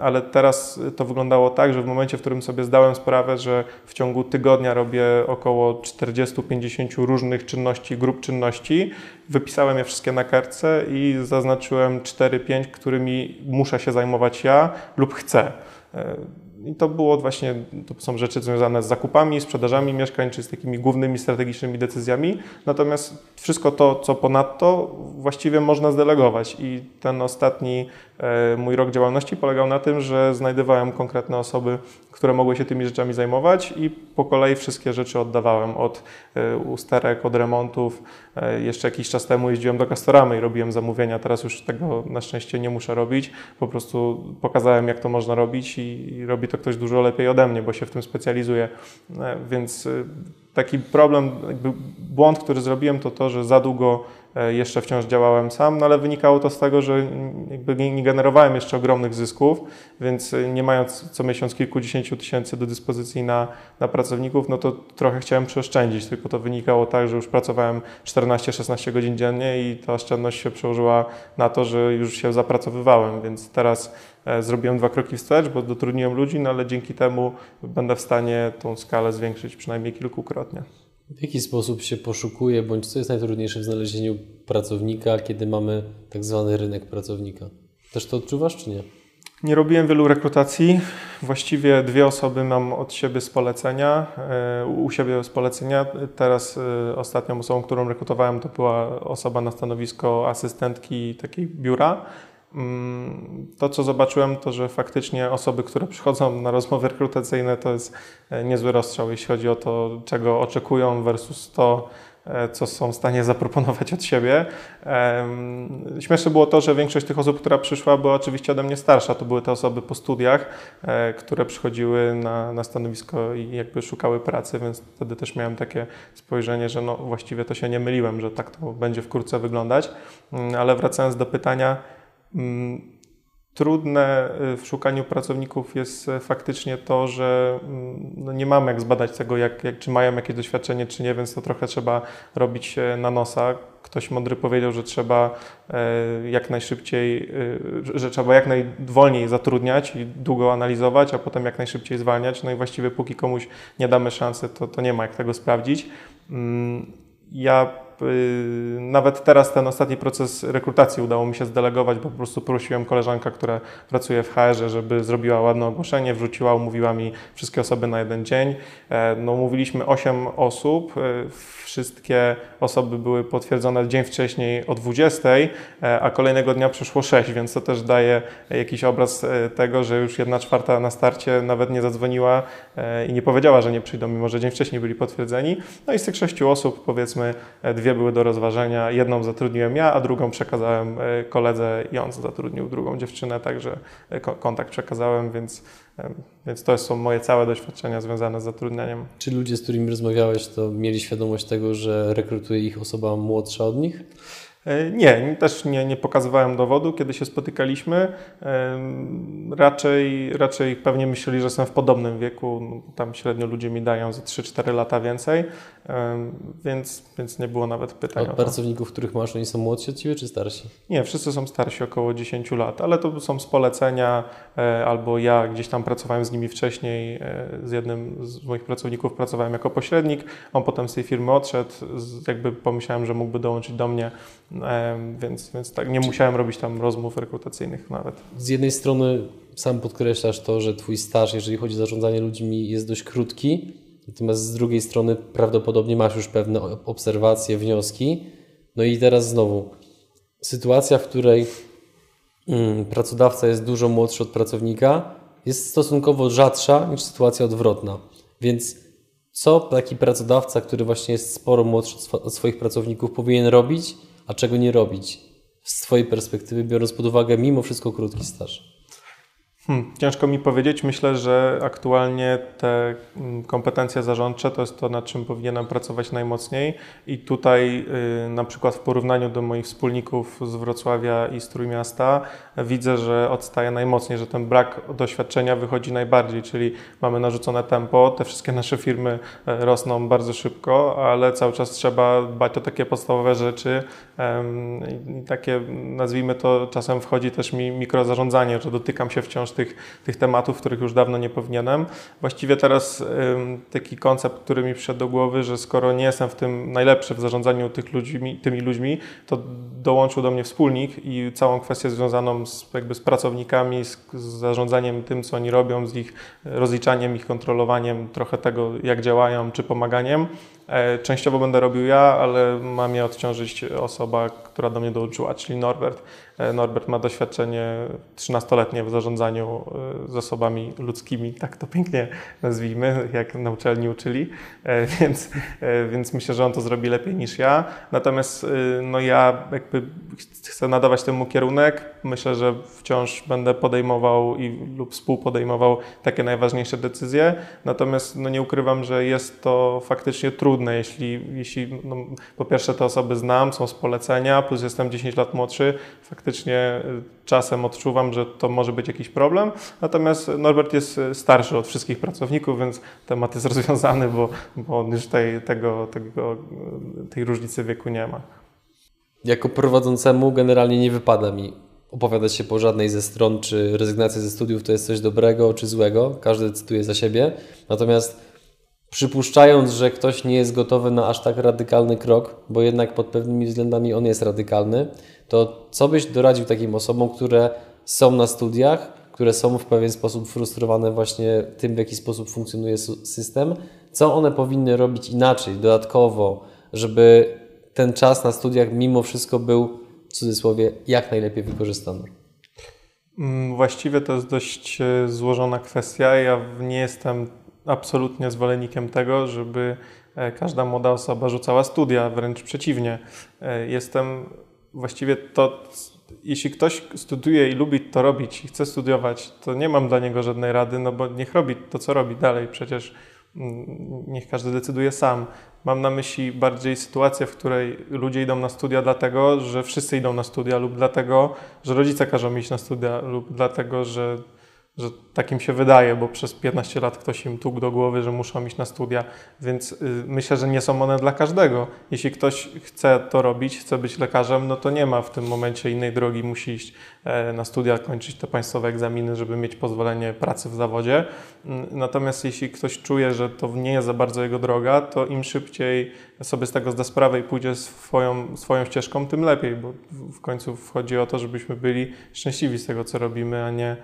ale teraz to wyglądało tak, że w momencie, w którym sobie zdałem sprawę, że w ciągu tygodnia robię około 40-50 różnych czynności, grup czynności, wypisałem je wszystkie na kartce i zaznaczyłem 4-5, którymi muszę się zajmować ja lub chcę. I to było właśnie, to są rzeczy związane z zakupami, sprzedażami mieszkań, czy z takimi głównymi strategicznymi decyzjami. Natomiast wszystko to, co ponadto, właściwie można zdelegować. I ten ostatni e, mój rok działalności polegał na tym, że znajdowałem konkretne osoby, które mogły się tymi rzeczami zajmować i po kolei wszystkie rzeczy oddawałem od e, usterek, od remontów. E, jeszcze jakiś czas temu jeździłem do Castoramy i robiłem zamówienia. Teraz już tego na szczęście nie muszę robić. Po prostu pokazałem, jak to można robić i robi to ktoś dużo lepiej ode mnie, bo się w tym specjalizuje. Więc taki problem, błąd, który zrobiłem, to to, że za długo jeszcze wciąż działałem sam, no ale wynikało to z tego, że jakby nie generowałem jeszcze ogromnych zysków, więc e, nie mając co miesiąc kilkudziesięciu tysięcy do dyspozycji na, na pracowników, no to trochę chciałem przeoszczędzić, tylko to wynikało tak, że już pracowałem 14-16 godzin dziennie i ta oszczędność się przełożyła na to, że już się zapracowywałem, więc teraz E, zrobiłem dwa kroki wstecz, bo dotrudniłem ludzi, no ale dzięki temu będę w stanie tą skalę zwiększyć przynajmniej kilkukrotnie. W jaki sposób się poszukuje, bądź co jest najtrudniejsze w znalezieniu pracownika, kiedy mamy tak zwany rynek pracownika? Też to odczuwasz, czy nie? Nie robiłem wielu rekrutacji. Właściwie dwie osoby mam od siebie z polecenia, e, u siebie z polecenia. Teraz e, ostatnią osobą, którą rekrutowałem, to była osoba na stanowisko asystentki takiej biura. Mm, to, co zobaczyłem, to że faktycznie osoby, które przychodzą na rozmowy rekrutacyjne, to jest e, niezły rozstrzał, jeśli chodzi o to, czego oczekują versus to, e, co są w stanie zaproponować od siebie. Śmieszne było to, że większość tych osób, która przyszła, była oczywiście ode mnie starsza. To były te osoby po studiach, e, które przychodziły na, na stanowisko i jakby szukały pracy, więc wtedy też miałem takie spojrzenie, że no właściwie to się nie myliłem, że tak to będzie wkrótce wyglądać. Mm, ale wracając do pytania, trudne y, w szukaniu pracowników jest e, faktycznie to, że mm, no nie mamy jak zbadać tego, jak, jak, czy mają jakieś doświadczenie, czy nie, więc to trochę trzeba robić na nosa. Ktoś mądry powiedział, że trzeba e, jak najszybciej, y, że trzeba jak najwolniej zatrudniać i długo analizować, a potem jak najszybciej zwalniać. No i właściwie póki komuś nie damy szansy, to, to nie ma jak tego sprawdzić. Mm, ja Y, nawet teraz ten ostatni proces rekrutacji udało mi się zdelegować, bo po prostu prosiłem koleżankę, która pracuje w HR, żeby zrobiła ładne ogłoszenie, wrzuciła, umówiła mi wszystkie osoby na jeden dzień. E, no, mówiliśmy 8 osób, e, wszystkie osoby były potwierdzone dzień wcześniej o 20, e, a kolejnego dnia przyszło 6, więc to też daje jakiś obraz tego, że już jedna czwarta na starcie nawet nie zadzwoniła i nie powiedziała, że nie przyjdą, mimo że dzień wcześniej byli potwierdzeni. No i z tych 6 osób powiedzmy dwie były do rozważenia. Jedną zatrudniłem ja, a drugą przekazałem e, koledze i on zatrudnił drugą dziewczynę, także e, kontakt przekazałem, więc, e, więc to są moje całe doświadczenia związane z zatrudnianiem. Czy ludzie, z którymi rozmawiałeś, to mieli świadomość tego, że rekrutuje ich osoba młodsza od nich? E, nie, też nie, nie pokazywałem dowodu, kiedy się spotykaliśmy. Raczej, raczej pewnie myśleli, że jestem w podobnym wieku. Tam średnio ludzie mi dają za 3-4 lata więcej, więc, więc nie było nawet pytania. Od pracowników, których masz, oni są młodsi od Ciebie czy starsi? Nie, wszyscy są starsi, około 10 lat, ale to są z polecenia, e, albo ja gdzieś tam pracowałem z nimi wcześniej. E, z jednym z moich pracowników pracowałem jako pośrednik, on potem z tej firmy odszedł, jakby pomyślałem, że mógłby dołączyć do mnie więc, więc tak, nie musiałem robić tam rozmów rekrutacyjnych nawet. Z jednej strony sam podkreślasz to, że Twój staż, jeżeli chodzi o zarządzanie ludźmi, jest dość krótki, natomiast z drugiej strony prawdopodobnie masz już pewne obserwacje, wnioski. No i teraz znowu sytuacja, w której mm, pracodawca jest dużo młodszy od pracownika, jest stosunkowo rzadsza niż sytuacja odwrotna. Więc co taki pracodawca, który właśnie jest sporo młodszy od swoich pracowników, powinien robić, a czego nie robić z Twojej perspektywy, biorąc pod uwagę mimo wszystko krótki staż? Hmm, ciężko mi powiedzieć. Myślę, że aktualnie te mm, kompetencje zarządcze to jest to, nad czym powinienem pracować najmocniej. I tutaj, y, na przykład w porównaniu do moich wspólników z Wrocławia i z Trójmiasta, widzę, że odstaje najmocniej, że ten brak doświadczenia wychodzi najbardziej, czyli mamy narzucone tempo. Te wszystkie nasze firmy e, rosną bardzo szybko, ale cały czas trzeba dbać o takie podstawowe rzeczy. I takie, nazwijmy to, czasem wchodzi też mi mikrozarządzanie, że dotykam się wciąż tych, tych tematów, których już dawno nie powinienem. Właściwie teraz taki koncept, który mi przyszedł do głowy, że skoro nie jestem w tym najlepszy w zarządzaniu tych ludźmi, tymi ludźmi, to dołączył do mnie wspólnik i całą kwestię związaną z, jakby z pracownikami, z, z zarządzaniem tym, co oni robią, z ich rozliczaniem, ich kontrolowaniem, trochę tego, jak działają, czy pomaganiem. E, częściowo będę robił ja, ale ma mnie odciążyć osoba, która do mnie dołączyła, czyli Norbert. E, Norbert ma doświadczenie 13-letnie w zarządzaniu e, zasobami ludzkimi, tak to pięknie nazwijmy, jak na uczelni uczyli, e, więc, więc myślę, że on to zrobi lepiej niż ja. Natomiast no ja jakby chcę nadawać temu kierunek. Myślę, że wciąż będę podejmował i, lub współpodejmował takie najważniejsze decyzje. Natomiast no nie ukrywam, że jest to faktycznie trudne, jeśli, jeśli no, po pierwsze te osoby znam, są z polecenia, plus jestem 10 lat młodszy. Faktycznie faktycznie y, czasem odczuwam, że to może być jakiś problem. Natomiast Norbert jest y, starszy od wszystkich pracowników, więc temat jest rozwiązany, bo, bo on już tej, tego, tego, y, tej różnicy wieku nie ma. Jako prowadzącemu generalnie nie wypada mi opowiadać się po żadnej ze stron, czy rezygnacja ze studiów to jest coś dobrego czy złego. Każdy decyduje za siebie. Natomiast przypuszczając, że ktoś nie jest gotowy na aż tak radykalny krok, bo jednak pod pewnymi względami on jest radykalny, to co byś doradził takim osobom, które są na studiach, które są w pewien sposób frustrowane właśnie tym, w jaki sposób funkcjonuje system, co one powinny robić inaczej, dodatkowo, żeby ten czas na studiach mimo wszystko był w cudzysłowie jak najlepiej wykorzystany? Mm, właściwie to jest dość e, złożona kwestia. Ja nie jestem absolutnie zwolennikiem tego, żeby e, każda młoda osoba rzucała studia, wręcz przeciwnie. E, jestem właściwie to, jeśli ktoś studiuje i lubi to robić i chce studiować, to nie mam dla niego żadnej rady, no bo niech robi to, co robi dalej. Przecież mm, niech każdy decyduje sam. Mam na myśli bardziej sytuację, w której ludzie idą na studia dlatego, że wszyscy idą na studia lub dlatego, że rodzice każą iść na studia lub dlatego, że że takim się wydaje, bo przez 15 lat ktoś im tukł do głowy, że muszą iść na studia, więc y, myślę, że nie są one dla każdego. Jeśli ktoś chce to robić, chce być lekarzem, no to nie ma w tym momencie innej drogi, musi iść e, na studia, kończyć te państwowe egzaminy, żeby mieć pozwolenie pracy w zawodzie. Mm, natomiast jeśli ktoś czuje, że to nie jest za bardzo jego droga, to im szybciej sobie z tego zda sprawę i pójdzie swoją, swoją ścieżką, tym lepiej, bo w końcu wchodzi o to, żebyśmy byli szczęśliwi z tego, co robimy, a nie,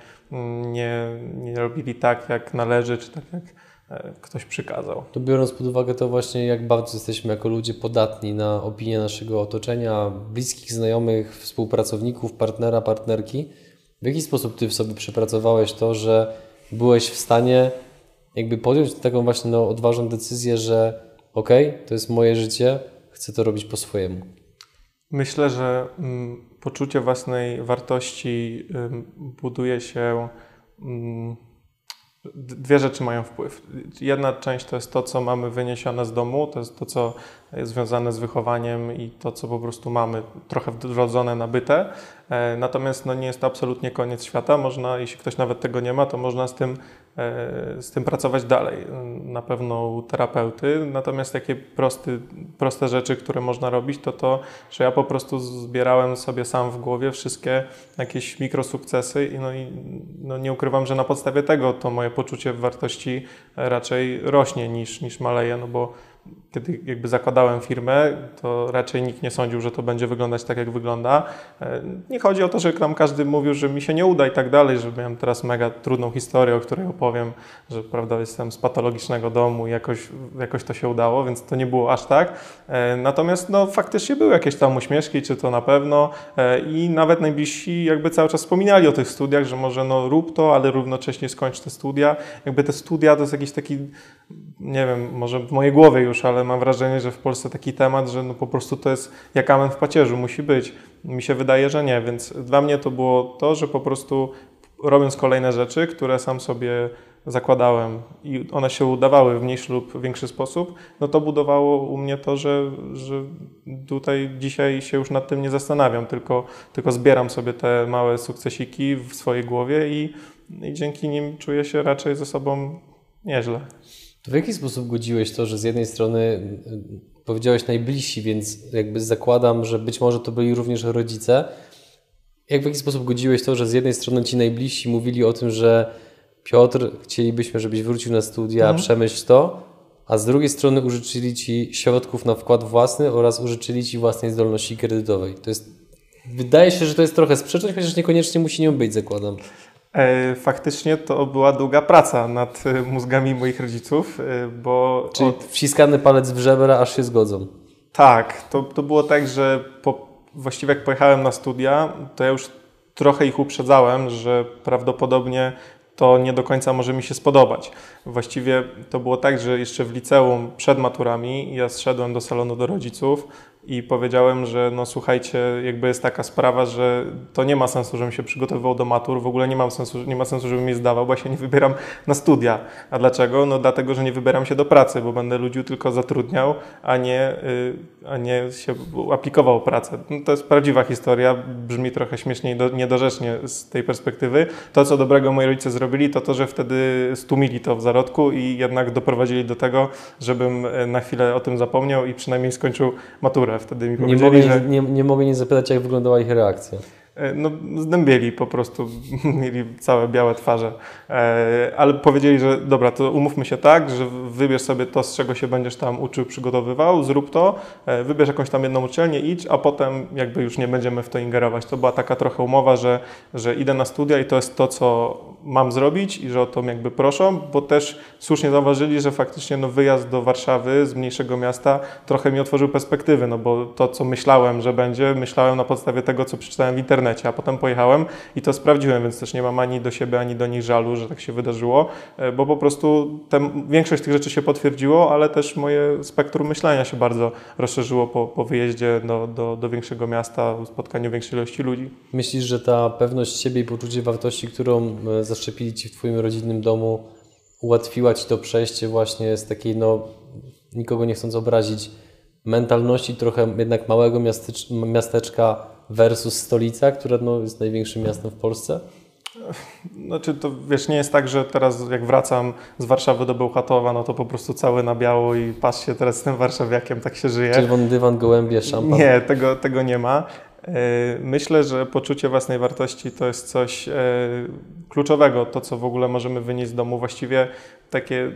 nie, nie robili tak, jak należy, czy tak, jak e, ktoś przykazał. To biorąc pod uwagę to właśnie, jak bardzo jesteśmy jako ludzie podatni na opinię naszego otoczenia, bliskich, znajomych, współpracowników, partnera, partnerki, w jaki sposób Ty w sobie przepracowałeś to, że byłeś w stanie jakby podjąć taką właśnie no, odważną decyzję, że ok, to jest moje życie, chcę to robić po swojemu. Myślę, że mm, poczucie własnej wartości buduje się. Dwie rzeczy mają wpływ. Jedna część to jest to, co mamy wyniesione z domu, to jest to, co jest związane z wychowaniem i to, co po prostu mamy trochę wrodzone, nabyte. E, natomiast no, nie jest to absolutnie koniec świata. Można, jeśli ktoś nawet tego nie ma, to można z tym z tym pracować dalej. Na pewno terapeuty. Natomiast takie prosty, proste rzeczy, które można robić, to to, że ja po prostu zbierałem sobie sam w głowie wszystkie jakieś mikrosukcesy i, no i no nie ukrywam, że na podstawie tego to moje poczucie wartości raczej rośnie niż, niż maleje, no bo kiedy jakby zakładałem firmę, to raczej nikt nie sądził, że to będzie wyglądać tak, jak wygląda. E, nie chodzi o to, że nam każdy mówił, że mi się nie uda i tak dalej, że miałem teraz mega trudną historię, o której opowiem, że prawda, jestem z patologicznego domu i jakoś, jakoś to się udało, więc to nie było aż tak. E, natomiast no, faktycznie były jakieś tam uśmieszki, czy to na pewno e, i nawet najbliżsi jakby cały czas wspominali o tych studiach, że może no rób to, ale równocześnie skończ te studia. Jakby te studia to jest jakiś taki nie wiem, może w mojej głowie już, ale mam wrażenie, że w Polsce taki temat, że no po prostu to jest jak amen w pacierzu, musi być. Mi się wydaje, że nie, więc dla mnie to było to, że po prostu robiąc kolejne rzeczy, które sam sobie zakładałem i one się udawały w mniejszy lub większy sposób, no to budowało u mnie to, że, że tutaj dzisiaj się już nad tym nie zastanawiam, tylko, tylko zbieram sobie te małe sukcesiki w swojej głowie i, i dzięki nim czuję się raczej ze sobą nieźle. To w jaki sposób godziłeś to, że z jednej strony y, powiedziałeś najbliżsi, więc jakby zakładam, że być może to byli również rodzice. Jak w jaki sposób godziłeś to, że z jednej strony ci najbliżsi mówili o tym, że Piotr, chcielibyśmy, żebyś wrócił na studia, mhm. przemyśl to, a z drugiej strony użyczyli ci środków na wkład własny oraz użyczyli ci własnej zdolności kredytowej. To jest, wydaje się, że to jest trochę sprzeczność, chociaż niekoniecznie musi nią być, zakładam. E, faktycznie to była długa praca nad e, mózgami moich rodziców, e, bo... Czyli od... wciskany palec w żebra, aż się zgodzą. Tak, to, to było tak, że po, właściwie jak pojechałem na studia, to ja już trochę ich uprzedzałem, że prawdopodobnie to nie do końca może mi się spodobać. Właściwie to było tak, że jeszcze w liceum przed maturami ja zszedłem do salonu do rodziców i powiedziałem, że no słuchajcie, jakby jest taka sprawa, że to nie ma sensu, żebym się przygotowywał do matur, w ogóle nie, mam sensu, nie ma sensu, żebym je zdawał, bo ja się nie wybieram na studia. A dlaczego? No dlatego, że nie wybieram się do pracy, bo będę ludzi tylko zatrudniał, a nie, y, a nie się aplikował o pracę. No to jest prawdziwa historia, brzmi trochę śmiesznie i niedorzecznie z tej perspektywy. To, co dobrego moi rodzice zrobili, to to, że wtedy stumili to w zarodku i jednak doprowadzili do tego, żebym y, na chwilę o tym zapomniał i przynajmniej skończył maturę wtedy mi powiedzieli, nie mogę, że... Nie, nie mogę nie zapytać, jak wyglądała ich reakcja. E, no, zdębieli po prostu, mieli całe białe twarze. E, ale powiedzieli, że dobra, to umówmy się tak, że wybierz sobie to, z czego się będziesz tam uczył, przygotowywał, zrób to, e, wybierz jakąś tam jedną uczelnię, idź, a potem jakby już nie będziemy w to ingerować. To była taka trochę umowa, że, że idę na studia i to jest to, co mam zrobić i że o to jakby proszą, bo też słusznie zauważyli, że faktycznie no, wyjazd do Warszawy z mniejszego miasta trochę mi otworzył perspektywy, no bo to, co myślałem, że będzie, myślałem na podstawie tego, co przeczytałem w internecie, a potem pojechałem i to sprawdziłem, więc też nie mam ani do siebie, ani do nich żalu, że tak się wydarzyło, e, bo po prostu większość tych rzeczy się potwierdziło, ale też moje spektrum myślenia się bardzo rozszerzyło po, po wyjeździe do, do, do większego miasta, spotkaniu większej ilości ludzi. Myślisz, że ta pewność siebie i poczucie wartości, którą e, zaszczepili Ci w Twoim rodzinnym domu, ułatwiła Ci to przejście właśnie z takiej, no, nikogo nie chcąc obrazić, mentalności trochę jednak małego miasteczka versus stolica, która no, jest największym miastem w Polsce? Znaczy to wiesz, nie jest tak, że teraz jak wracam z Warszawy do Bełchatowa, no to po prostu cały na biało i patrz się teraz z tym warszawiakiem, tak się żyje. Czerwony dywan, gołębie, szampan. Nie, tego, tego nie ma. E, myślę, że poczucie własnej wartości to jest coś e, kluczowego, to co w ogóle możemy wynieść z domu. Właściwie takie,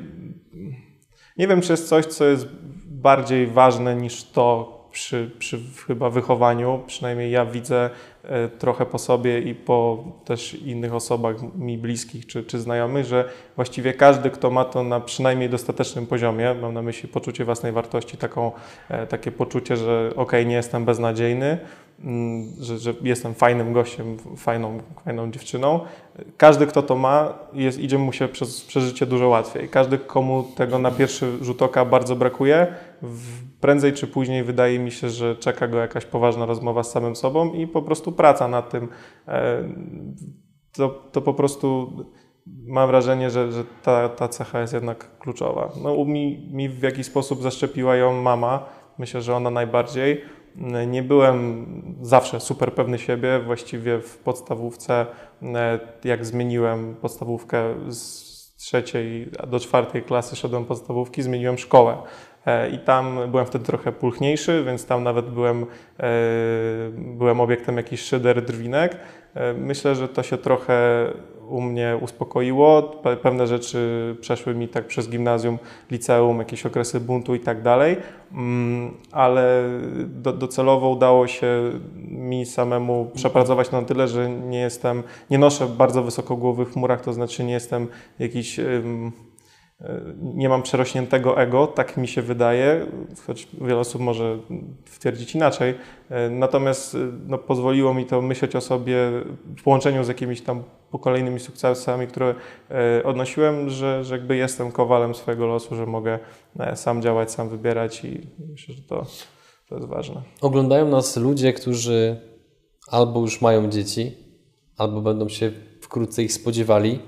nie wiem, czy jest coś, co jest bardziej ważne niż to przy, przy chyba wychowaniu. Przynajmniej ja widzę e, trochę po sobie i po też innych osobach mi bliskich czy, czy znajomych, że właściwie każdy, kto ma to na przynajmniej dostatecznym poziomie, mam na myśli poczucie własnej wartości, taką, takie poczucie, że ok, nie jestem beznadziejny, Mm, że, że, jestem fajnym gościem, fajną, fajną dziewczyną. Każdy, kto to ma, jest, idzie mu się przez przeżycie dużo łatwiej. Każdy, komu tego na pierwszy rzut oka bardzo brakuje, prędzej czy później wydaje mi się, że czeka go jakaś poważna rozmowa z samym sobą i po prostu praca nad tym. E, to, to po prostu mam wrażenie, że, że ta, ta cecha jest jednak kluczowa. No, mi, mi w jakiś sposób zaszczepiła ją mama. Myślę, że ona najbardziej nie byłem zawsze super pewny siebie. Właściwie w podstawówce, e, jak zmieniłem podstawówkę z trzeciej do czwartej klasy, szedłem podstawówki, zmieniłem szkołę. E, I tam byłem wtedy trochę pulchniejszy, więc tam nawet byłem, e, byłem obiektem jakichś szyder, drwinek. Myślę, że to się trochę u mnie uspokoiło. Pewne rzeczy przeszły mi tak przez gimnazjum, liceum, jakieś okresy buntu i tak dalej, mm, ale do, docelowo udało się mi samemu przepracować na tyle, że nie jestem, nie noszę bardzo wysoko głowy w chmurach, to znaczy nie jestem jakiś nie mam przerośniętego ego, tak mi się wydaje, choć wiele osób może twierdzić inaczej. Natomiast no, pozwoliło mi to myśleć o sobie w połączeniu z jakimiś tam kolejnymi sukcesami, które odnosiłem, że, że jakby jestem kowalem swojego losu, że mogę sam działać, sam wybierać i myślę, że to, to jest ważne. Oglądają nas ludzie, którzy albo już mają dzieci, albo będą się wkrótce ich spodziewali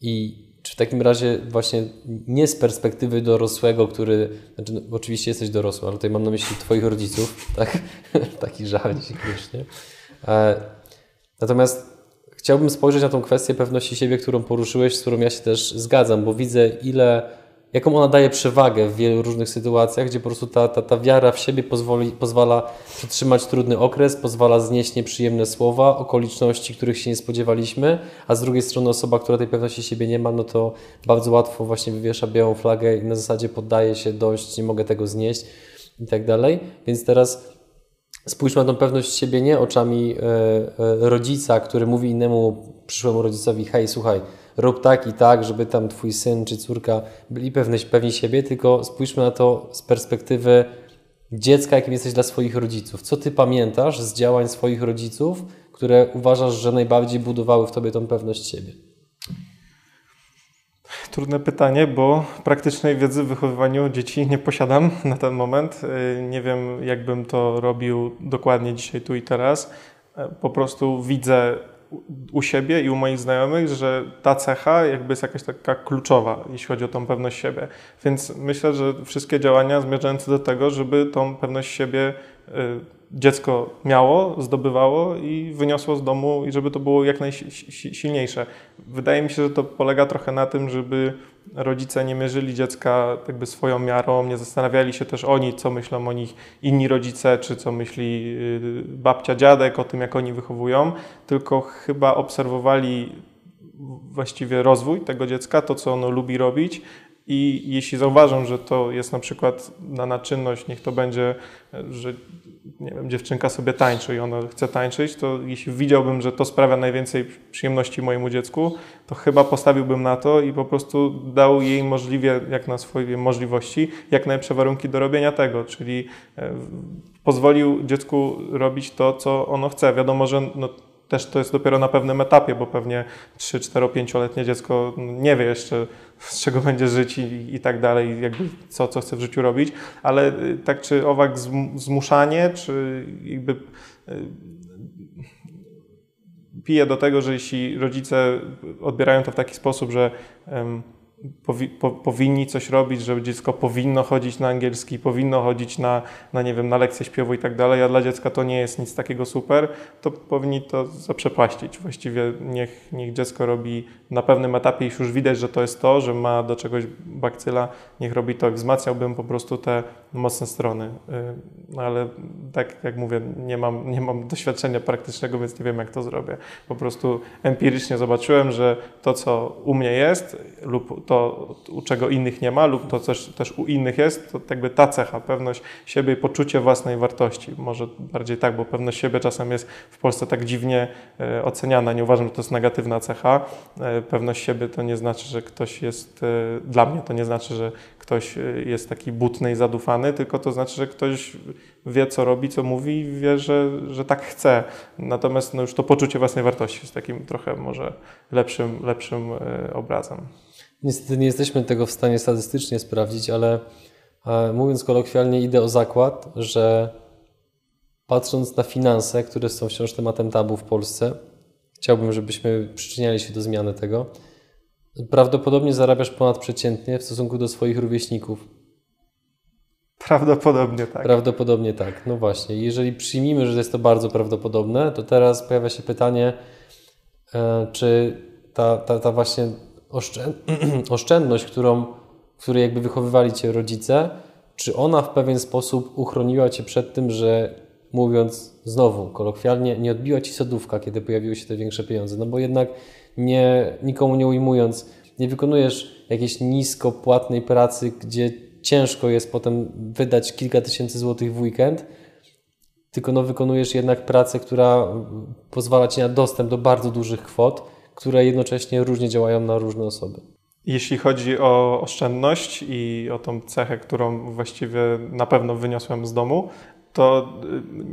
i takim razie właśnie nie z perspektywy dorosłego, który, znaczy no, oczywiście jesteś dorosły, ale tutaj mam na myśli Twoich rodziców, tak? Taki żal śmiesznie. E, natomiast chciałbym spojrzeć na tą kwestię pewności siebie, którą poruszyłeś, z którą ja się też zgadzam, bo widzę ile jaką ona daje przewagę w wielu różnych sytuacjach, gdzie po prostu ta, ta, ta wiara w siebie pozwoli, pozwala przetrzymać trudny okres, pozwala znieść nieprzyjemne słowa, okoliczności, których się nie spodziewaliśmy, a z drugiej strony osoba, która tej pewności siebie nie ma, no to bardzo łatwo właśnie wywiesza białą flagę i na zasadzie poddaje się dość, nie mogę tego znieść i tak dalej. Więc teraz spójrzmy na tą pewność siebie nie oczami e, e, rodzica, który mówi innemu przyszłemu rodzicowi, hej, słuchaj, rób tak i tak, żeby tam twój syn czy córka byli pewni, pewni siebie, tylko spójrzmy na to z perspektywy dziecka, jakim jesteś dla swoich rodziców. Co ty pamiętasz z działań swoich rodziców, które uważasz, że najbardziej budowały w tobie tą pewność siebie? Trudne pytanie, bo praktycznej wiedzy w wychowywaniu dzieci nie posiadam na ten moment. Nie wiem, jakbym to robił dokładnie dzisiaj, tu i teraz. Po prostu widzę u siebie i u moich znajomych, że ta cecha jakby jest jakaś taka kluczowa, jeśli chodzi o tą pewność siebie. Więc myślę, że wszystkie działania zmierzające do tego, żeby tą pewność siebie dziecko miało, zdobywało i wyniosło z domu i żeby to było jak najsilniejsze. Wydaje mi się, że to polega trochę na tym, żeby rodzice nie mierzyli dziecka jakby swoją miarą, nie zastanawiali się też oni, co myślą o nich inni rodzice, czy co myśli y, babcia, dziadek o tym, jak oni wychowują, tylko chyba obserwowali właściwie rozwój tego dziecka, to co ono lubi robić i jeśli zauważą, że to jest na przykład na naczynność, niech to będzie, że nie wiem, dziewczynka sobie tańczy i ona chce tańczyć, to jeśli widziałbym, że to sprawia najwięcej przyjemności mojemu dziecku, to chyba postawiłbym na to i po prostu dał jej możliwie, jak na swoje możliwości, jak najlepsze warunki do robienia tego, czyli e, pozwolił dziecku robić to, co ono chce. Wiadomo, że no, też to jest dopiero na pewnym etapie, bo pewnie 3, 4, 5-letnie dziecko nie wie jeszcze, z czego będzie żyć i, i tak dalej, jakby co, co chce w życiu robić, ale y, tak czy owak zmuszanie, czy jakby y, pije do tego, że jeśli rodzice odbierają to w taki sposób, że powi, po, powinni coś robić, że dziecko powinno chodzić na angielski, powinno chodzić na, na, nie wiem, na lekcję śpiewu i tak dalej, a dla dziecka to nie jest nic takiego super, to powinni to zaprzepaścić. Właściwie niech, niech dziecko robi na pewnym etapie, jeśli już widać, że to jest to, że ma do czegoś bakcyla, niech robi to. Wzmacniałbym po prostu te mocne strony. Y, no ale tak jak mówię, nie mam, nie mam doświadczenia praktycznego, więc nie wiem, jak to zrobię. Po prostu empirycznie zobaczyłem, że to, co u mnie jest lub to, u czego innych nie ma, lub to też, też u innych jest, to jakby ta cecha, pewność siebie i poczucie własnej wartości. Może bardziej tak, bo pewność siebie czasem jest w Polsce tak dziwnie e, oceniana. Nie uważam, że to jest negatywna cecha. E, pewność siebie to nie znaczy, że ktoś jest, e, dla mnie to nie znaczy, że ktoś jest taki butny i zadufany, tylko to znaczy, że ktoś wie, co robi, co mówi i wie, że, że tak chce. Natomiast no, już to poczucie własnej wartości jest takim trochę może lepszym, lepszym obrazem. Niestety nie jesteśmy tego w stanie statystycznie sprawdzić, ale e, mówiąc kolokwialnie, idę o zakład, że patrząc na finanse, które są wciąż tematem tabu w Polsce, chciałbym, żebyśmy przyczyniali się do zmiany tego. Prawdopodobnie zarabiasz ponadprzeciętnie w stosunku do swoich rówieśników. Prawdopodobnie tak. Prawdopodobnie tak, no właśnie. Jeżeli przyjmijmy, że jest to bardzo prawdopodobne, to teraz pojawia się pytanie, e, czy ta, ta, ta właśnie oszczędność, którą, której jakby wychowywali cię rodzice, czy ona w pewien sposób uchroniła cię przed tym, że mówiąc znowu kolokwialnie, nie odbiła ci sodówka, kiedy pojawiły się te większe pieniądze? No bo jednak nie, nikomu nie ujmując, nie wykonujesz jakiejś nisko płatnej pracy, gdzie ciężko jest potem wydać kilka tysięcy złotych w weekend, tylko no wykonujesz jednak pracę, która pozwala ci na dostęp do bardzo dużych kwot które jednocześnie różnie działają na różne osoby. Jeśli chodzi o oszczędność i o tą cechę, którą właściwie na pewno wyniosłem z domu, to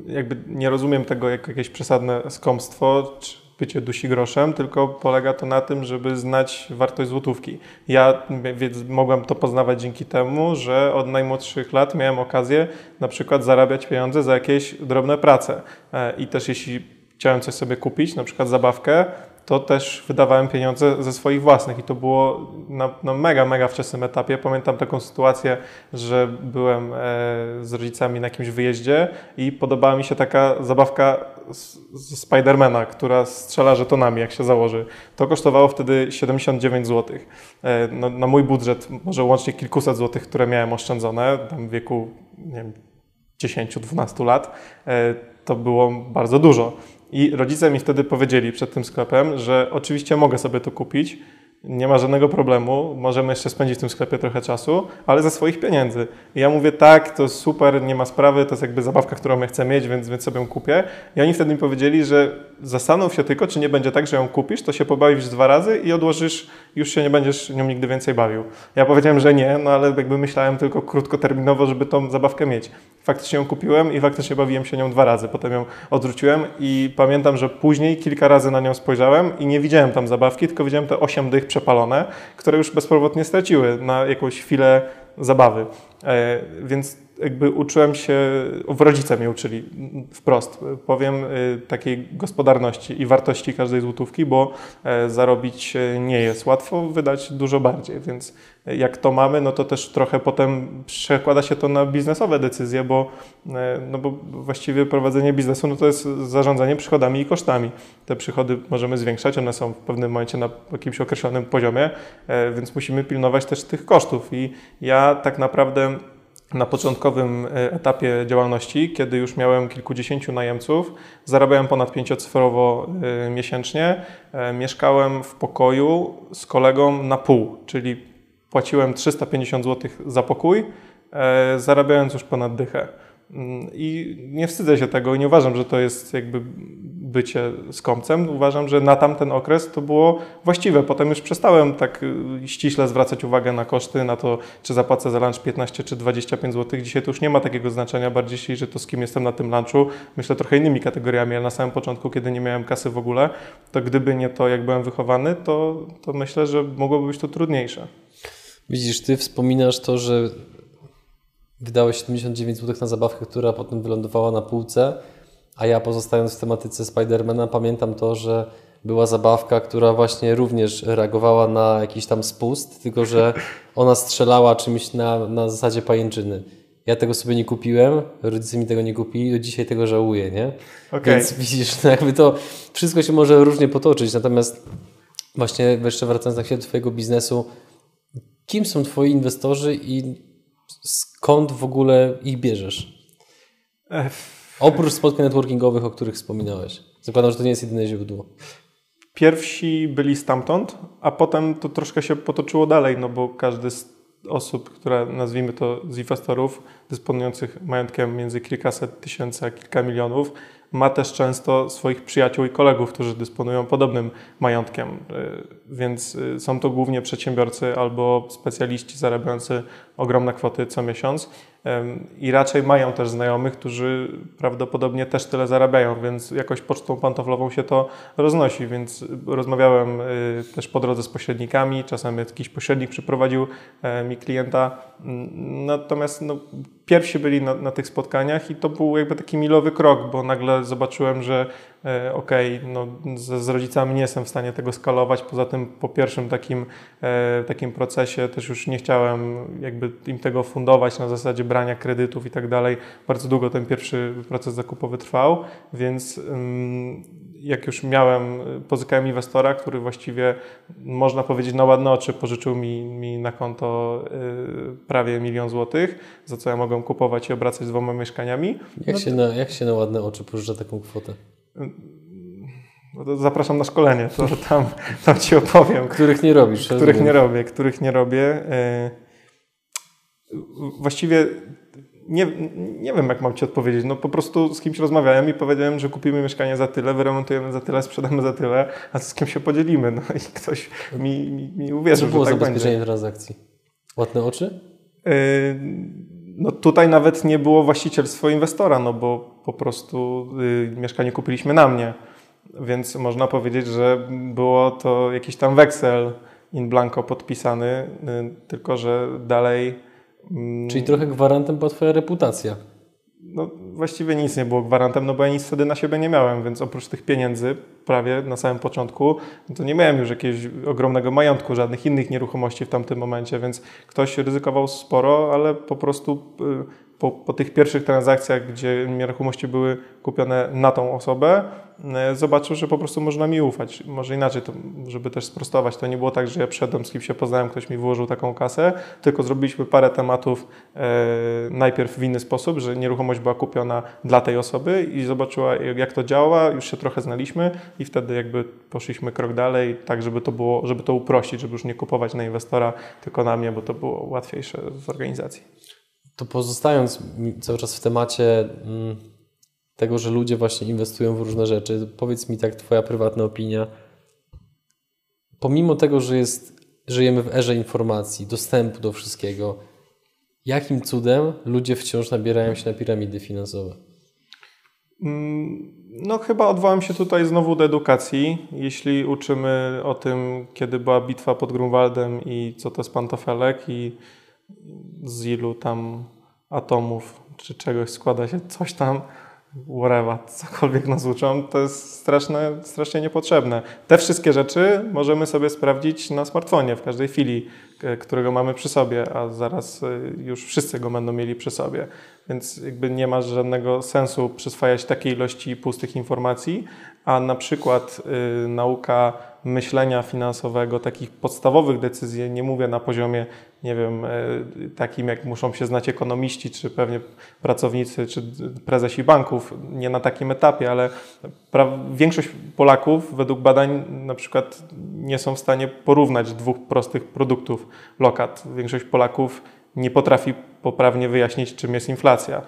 y, jakby nie rozumiem tego jako jakieś przesadne skąpstwo, czy bycie dusi groszem, tylko polega to na tym, żeby znać wartość złotówki. Ja więc mogłem to poznawać dzięki temu, że od najmłodszych lat miałem okazję na przykład zarabiać pieniądze za jakieś drobne prace. E, I też jeśli chciałem coś sobie kupić, na przykład zabawkę, to też wydawałem pieniądze ze swoich własnych i to było na, na mega, mega wczesnym etapie. Pamiętam taką sytuację, że byłem e, z rodzicami na jakimś wyjeździe i podobała mi się taka zabawka ze Spidermana, która strzela żetonami, jak się założy. To kosztowało wtedy 79 zł. E, no, na mój budżet może łącznie kilkuset złotych, które miałem oszczędzone tam w wieku nie wiem, 10-12 lat, e, to było bardzo dużo. I rodzice mi wtedy powiedzieli przed tym sklepem, że oczywiście mogę sobie to kupić, nie ma żadnego problemu, możemy jeszcze spędzić w tym sklepie trochę czasu, ale ze swoich pieniędzy. I ja mówię, tak, to super, nie ma sprawy, to jest jakby zabawka, którą ja chcę mieć, więc, więc sobie ją kupię. I oni wtedy mi powiedzieli, że zastanów się tylko, czy nie będzie tak, że ją kupisz, to się pobawisz dwa razy i odłożysz, już się nie będziesz nią nigdy więcej bawił. Ja powiedziałem, że nie, no ale jakby myślałem tylko krótkoterminowo, żeby tą zabawkę mieć. Faktycznie ją kupiłem i faktycznie bawiłem się nią dwa razy. Potem ją odwróciłem i pamiętam, że później kilka razy na nią spojrzałem i nie widziałem tam zabawki, tylko widziałem te osiem dych przepalone, które już bezpowrotnie straciły na jakąś chwilę zabawy. E, więc jakby uczyłem się, rodzice mnie uczyli wprost, powiem, y, takiej gospodarności i wartości każdej złotówki, bo e, zarobić nie jest łatwo, wydać dużo bardziej, więc jak to mamy, no to też trochę potem przekłada się to na biznesowe decyzje, bo, e, no bo właściwie prowadzenie biznesu no to jest zarządzanie przychodami i kosztami. Te przychody możemy zwiększać, one są w pewnym momencie na jakimś określonym poziomie, e, więc musimy pilnować też tych kosztów i ja tak naprawdę na początkowym e, etapie działalności, kiedy już miałem kilkudziesięciu najemców, zarabiałem ponad pięciocyfrowo e, miesięcznie, e, mieszkałem w pokoju z kolegą na pół, czyli płaciłem 350 zł za pokój, zarabiając już ponad dychę. Mm, I nie wstydzę się tego i nie uważam, że to jest jakby bycie skąpcem. Uważam, że na tamten okres to było właściwe. Potem już przestałem tak y, ściśle zwracać uwagę na koszty, na to, czy zapłacę za lunch 15 czy 25 zł. Dzisiaj to już nie ma takiego znaczenia, bardziej się, że to z kim jestem na tym lunchu. Myślę trochę innymi kategoriami, ale na samym początku, kiedy nie miałem kasy w ogóle, to gdyby nie to, jak byłem wychowany, to, to myślę, że mogłoby być to trudniejsze. Widzisz, ty wspominasz to, że wydałeś 79 zł na zabawkę, która potem wylądowała na półce, a ja pozostając w tematyce Spidermana pamiętam to, że była zabawka, która właśnie również reagowała na jakiś tam spust, tylko że ona strzelała czymś na, na zasadzie pajęczyny. Ja tego sobie nie kupiłem, rodzice mi tego nie kupili, do dzisiaj tego żałuję, nie? Okay. Więc widzisz, no jakby to wszystko się może różnie potoczyć, natomiast właśnie jeszcze wracając na chwilę do Twojego biznesu, kim są Twoi inwestorzy i skąd w ogóle ich bierzesz? Oprócz spotkań networkingowych, o których wspominałeś. Zakładam, że to nie jest jedyne źródło. Pierwsi byli stamtąd, a potem to troszkę się potoczyło dalej, no bo każdy z osób, które nazwijmy to z inwestorów, dysponujących majątkiem między kilkaset tysięcy a kilka milionów, ma też często swoich przyjaciół i kolegów, którzy dysponują podobnym majątkiem. Y, więc y, są to głównie przedsiębiorcy albo specjaliści zarabiający ogromne kwoty co miesiąc i raczej mają też znajomych, którzy prawdopodobnie też tyle zarabiają, więc jakoś pocztą pantoflową się to roznosi, więc rozmawiałem y, też po drodze z pośrednikami, czasem jakiś pośrednik przyprowadził e, mi klienta, natomiast no, pierwsi byli na, na, tych spotkaniach i to był jakby taki milowy krok, bo nagle zobaczyłem, że okej, okay, no, z, z, rodzicami nie jestem w stanie tego skalować. Poza tym po pierwszym takim, e, takim procesie też już nie chciałem jakby im tego fundować na zasadzie brania kredytów i tak dalej. Bardzo długo ten pierwszy proces zakupowy trwał, więc jak już miałem, pozyskałem inwestora, który właściwie można powiedzieć na ładne oczy pożyczył mi, mi na konto y, prawie milion złotych, za co ja mogłem kupować i obracać dwoma mieszkaniami. Jak, no się, na, jak się na ładne oczy pożycza taką kwotę? No zapraszam na szkolenie, to tam, tam Ci opowiem. Których nie robisz. Których nie robię, których nie robię. Y, właściwie nie, nie wiem, jak mam Ci odpowiedzieć. No po prostu z kimś rozmawiałem i powiedziałem, że kupimy mieszkanie za tyle, wyremontujemy za tyle, sprzedamy za tyle, a z kim się podzielimy. No i ktoś mi, mi, mi uwierzył, Co było że tak zabezpieczenie będzie. transakcji? Łatne oczy? Yy, No tutaj nawet nie było właścicielstwo inwestora, no bo po prostu y, mieszkanie kupiliśmy na mnie. Więc można powiedzieć, że było to jakiś tam weksel in blanco podpisany, y, tylko że dalej mm, Czyli trochę gwarantem była Twoja reputacja. no, właściwie nic nie było gwarantem, no bo ja nic wtedy na siebie nie miałem, więc oprócz tych pieniędzy prawie na samym początku, no to nie miałem już jakiegoś ogromnego majątku, żadnych innych nieruchomości w tamtym momencie, więc ktoś ryzykował sporo, ale po prostu y, po, po tych pierwszych transakcjach, gdzie nieruchomości były kupione na tą osobę, y, zobaczył, że po prostu można mi ufać. Może inaczej, to, żeby też sprostować, to nie było tak, że ja przyszedłem, z kim się poznałem, ktoś mi wyłożył taką kasę, tylko zrobiliśmy parę tematów e, najpierw w inny sposób, że nieruchomość była kupiona dla tej osoby i zobaczyła, jak to działa, już się trochę znaliśmy i wtedy jakby poszliśmy krok dalej, tak żeby to było, żeby to uprościć, żeby już nie kupować na inwestora, tylko na mnie, bo to było łatwiejsze z organizacji. To pozostając cały czas w temacie mm, tego, że ludzie właśnie inwestują w różne rzeczy, powiedz mi tak Twoja prywatna opinia. Pomimo tego, że jest, żyjemy w erze informacji, dostępu do wszystkiego, jakim cudem ludzie wciąż nabierają się na piramidy finansowe? Mm, No chyba odwołam się tutaj znowu do edukacji. Jeśli uczymy o tym, kiedy była bitwa pod Grunwaldem i co to jest pantofelek i z ilu tam atomów czy czegoś składa się coś tam, whatever, cokolwiek nas uczą, to jest straszne, strasznie niepotrzebne. Te wszystkie rzeczy możemy sobie sprawdzić na smartfonie w każdej chwili, k- którego mamy przy sobie, a zaraz y, już wszyscy go będą mieli przy sobie. Więc jakby nie ma żadnego sensu przyswajać takiej ilości pustych informacji, a na przykład y, nauka myślenia finansowego, takich podstawowych decyzji, nie mówię na poziomie, nie wiem, y, takim jak muszą się znać ekonomiści, czy pewnie pracownicy, czy prezesi banków, nie na takim etapie, ale większość Polaków według badań na przykład nie są w stanie porównać dwóch prostych produktów lokat. Większość Polaków nie potrafi poprawnie wyjaśnić, czym jest inflacja.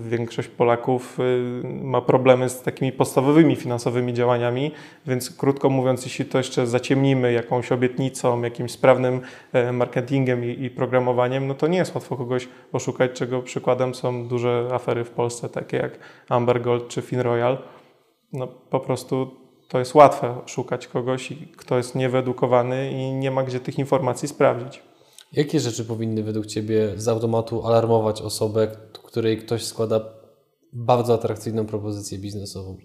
Większość Polaków y, ma problemy z takimi podstawowymi finansowymi działaniami, więc krótko mówiąc, jeśli to jeszcze zaciemnimy jakąś obietnicą, jakimś sprawnym e, marketingiem i, programowaniem, no to nie jest łatwo kogoś oszukać, czego przykładem są duże afery w Polsce, takie jak Amber Gold czy FinRoyal. No po prostu to jest łatwe szukać kogoś, kto jest niewyedukowany i nie ma gdzie tych informacji sprawdzić. Jakie rzeczy powinny według Ciebie z automatu alarmować osobę, której ktoś składa bardzo atrakcyjną propozycję biznesową?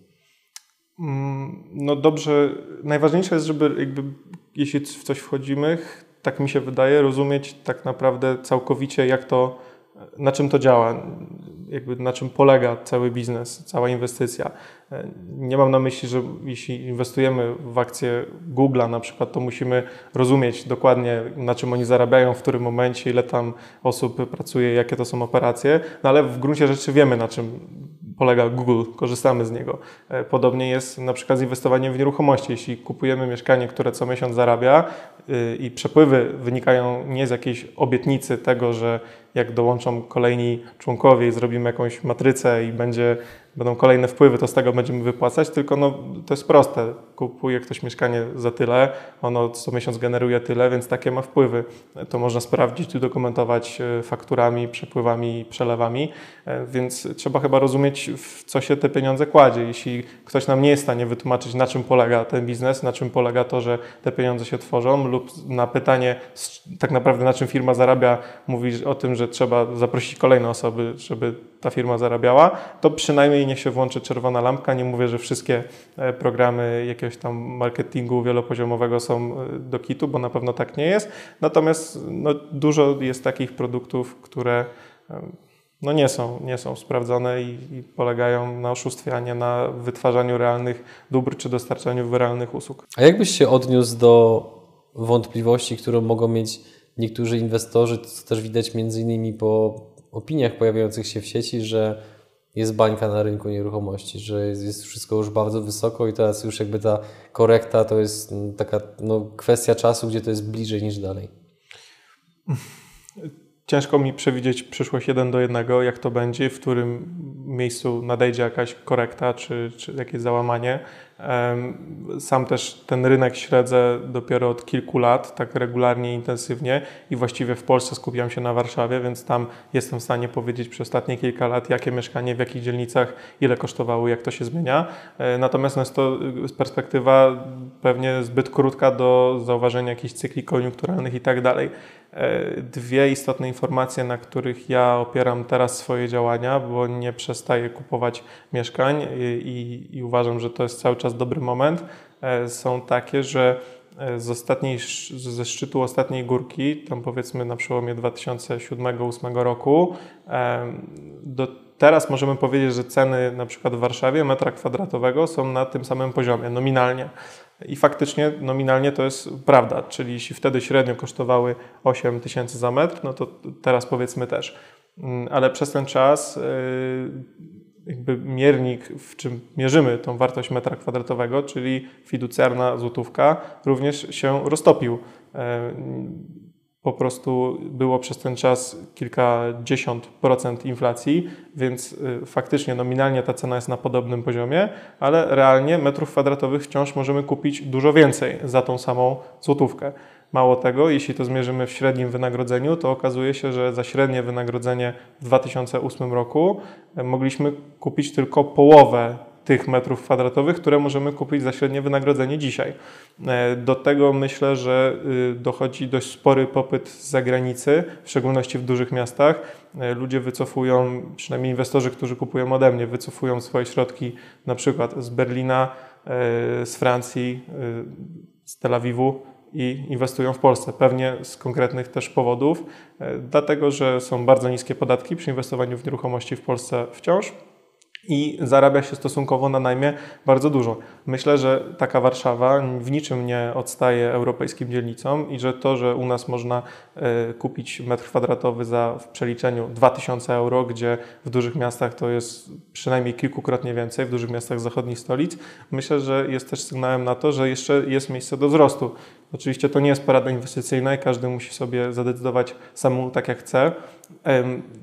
Mm, No dobrze, najważniejsze jest, żeby jakby, jeśli w coś wchodzimy, ch- tak mi się wydaje, rozumieć tak naprawdę całkowicie, jak to, na czym to działa, jakby na czym polega cały biznes, cała inwestycja. E, Nie mam na myśli, że jeśli inwestujemy w akcje Google'a na przykład, to musimy rozumieć dokładnie, na czym oni zarabiają, w którym momencie, ile tam osób pracuje, jakie to są operacje, no ale w gruncie rzeczy wiemy, na czym polega Google, korzystamy z niego. E, Podobnie jest na przykład z inwestowaniem w nieruchomości. Jeśli kupujemy mieszkanie, które co miesiąc zarabia y, i przepływy wynikają nie z jakiejś obietnicy tego, że jak dołączą kolejni członkowie i zrobimy jakąś matrycę i będzie, będą kolejne wpływy, to z tego będziemy wypłacać, tylko no, to jest proste. Kupuje ktoś mieszkanie za tyle, ono co miesiąc generuje tyle, więc takie ma wpływy. To można sprawdzić, udokumentować e, fakturami, przepływami, przelewami, E, więc trzeba chyba rozumieć, w co się te pieniądze kładzie. Jeśli ktoś nam nie jest w stanie wytłumaczyć, na czym polega ten biznes, na czym polega to, że te pieniądze się tworzą, lub na pytanie, tak naprawdę na czym firma zarabia, mówi o tym, że trzeba zaprosić kolejne osoby, żeby ta firma zarabiała, to przynajmniej niech się włączy czerwona lampka. Nie mówię, że wszystkie e, programy jakiegoś tam marketingu wielopoziomowego są e, do kitu, bo na pewno tak nie jest. Natomiast no, dużo jest takich produktów, które no nie są, nie są sprawdzone i, i polegają na oszustwie, a nie na wytwarzaniu realnych dóbr czy dostarczaniu realnych usług. A jak byś się odniósł do wątpliwości, które mogą mieć niektórzy inwestorzy, co też widać między innymi po opiniach pojawiających się w sieci, że jest bańka na rynku nieruchomości, że jest, jest wszystko już bardzo wysoko i teraz już jakby ta korekta to jest mm, taka no, kwestia czasu, gdzie to jest bliżej niż dalej. ciężko mi przewidzieć przyszłość jeden do jednego, jak to będzie, w którym miejscu nadejdzie jakaś korekta czy, czy jakieś załamanie. Sam też ten rynek śledzę dopiero od kilku lat, tak regularnie, intensywnie i właściwie w Polsce skupiam się na Warszawie, więc tam jestem w stanie powiedzieć przez ostatnie kilka lat, jakie mieszkanie, w jakich dzielnicach, ile kosztowało, jak to się zmienia. E, natomiast no jest to perspektywa pewnie zbyt krótka do zauważenia jakichś cykli koniunkturalnych i tak dalej. E, dwie istotne informacje, na których ja opieram teraz swoje działania, bo nie przestaję kupować mieszkań i, i uważam, że to jest cały czas dobry moment, e, są takie, że e, z ostatniej, ze szczytu ostatniej górki, tam powiedzmy na przełomie 2007-2008 roku, do Teraz możemy powiedzieć, że ceny na przykład w Warszawie metra kwadratowego są na tym samym poziomie nominalnie. I faktycznie nominalnie to jest prawda, czyli jeśli wtedy średnio kosztowały 8 tysięcy za metr, no to teraz powiedzmy też. Mm, ale przez ten czas y, jakby miernik, w czym mierzymy tą wartość metra kwadratowego, czyli fiducjarna złotówka, również się roztopił. E, po prostu było przez ten czas kilkadziesiąt procent inflacji, więc y, faktycznie nominalnie ta cena jest na podobnym poziomie, ale realnie metrów kwadratowych wciąż możemy kupić dużo więcej za tą samą złotówkę. Mało tego, jeśli to zmierzymy w średnim wynagrodzeniu, to okazuje się, że za średnie wynagrodzenie w 2008 roku y, mogliśmy kupić tylko połowę tych metrów kwadratowych, które możemy kupić za średnie wynagrodzenie dzisiaj. E, do tego myślę, że y, dochodzi dość spory popyt z zagranicy, w szczególności w dużych miastach. E, ludzie wycofują, przynajmniej inwestorzy, którzy kupują ode mnie, wycofują swoje środki na przykład z Berlina, e, z Francji, z Tel Awiwu i inwestują w Polsce. Pewnie z konkretnych też powodów, dlatego że są bardzo niskie podatki przy inwestowaniu w nieruchomości w Polsce wciąż i zarabia się stosunkowo na najmie bardzo dużo. Myślę, że taka Warszawa w niczym nie odstaje europejskim dzielnicom i że to, że u nas można e, kupić metr kwadratowy za w przeliczeniu 2000 euro, gdzie w dużych miastach to jest przynajmniej kilkukrotnie więcej, w dużych miastach zachodnich stolic, myślę, że jest też sygnałem na to, że jeszcze jest miejsce do wzrostu. Oczywiście to nie jest porada inwestycyjna i każdy musi sobie zadecydować samemu tak jak chce.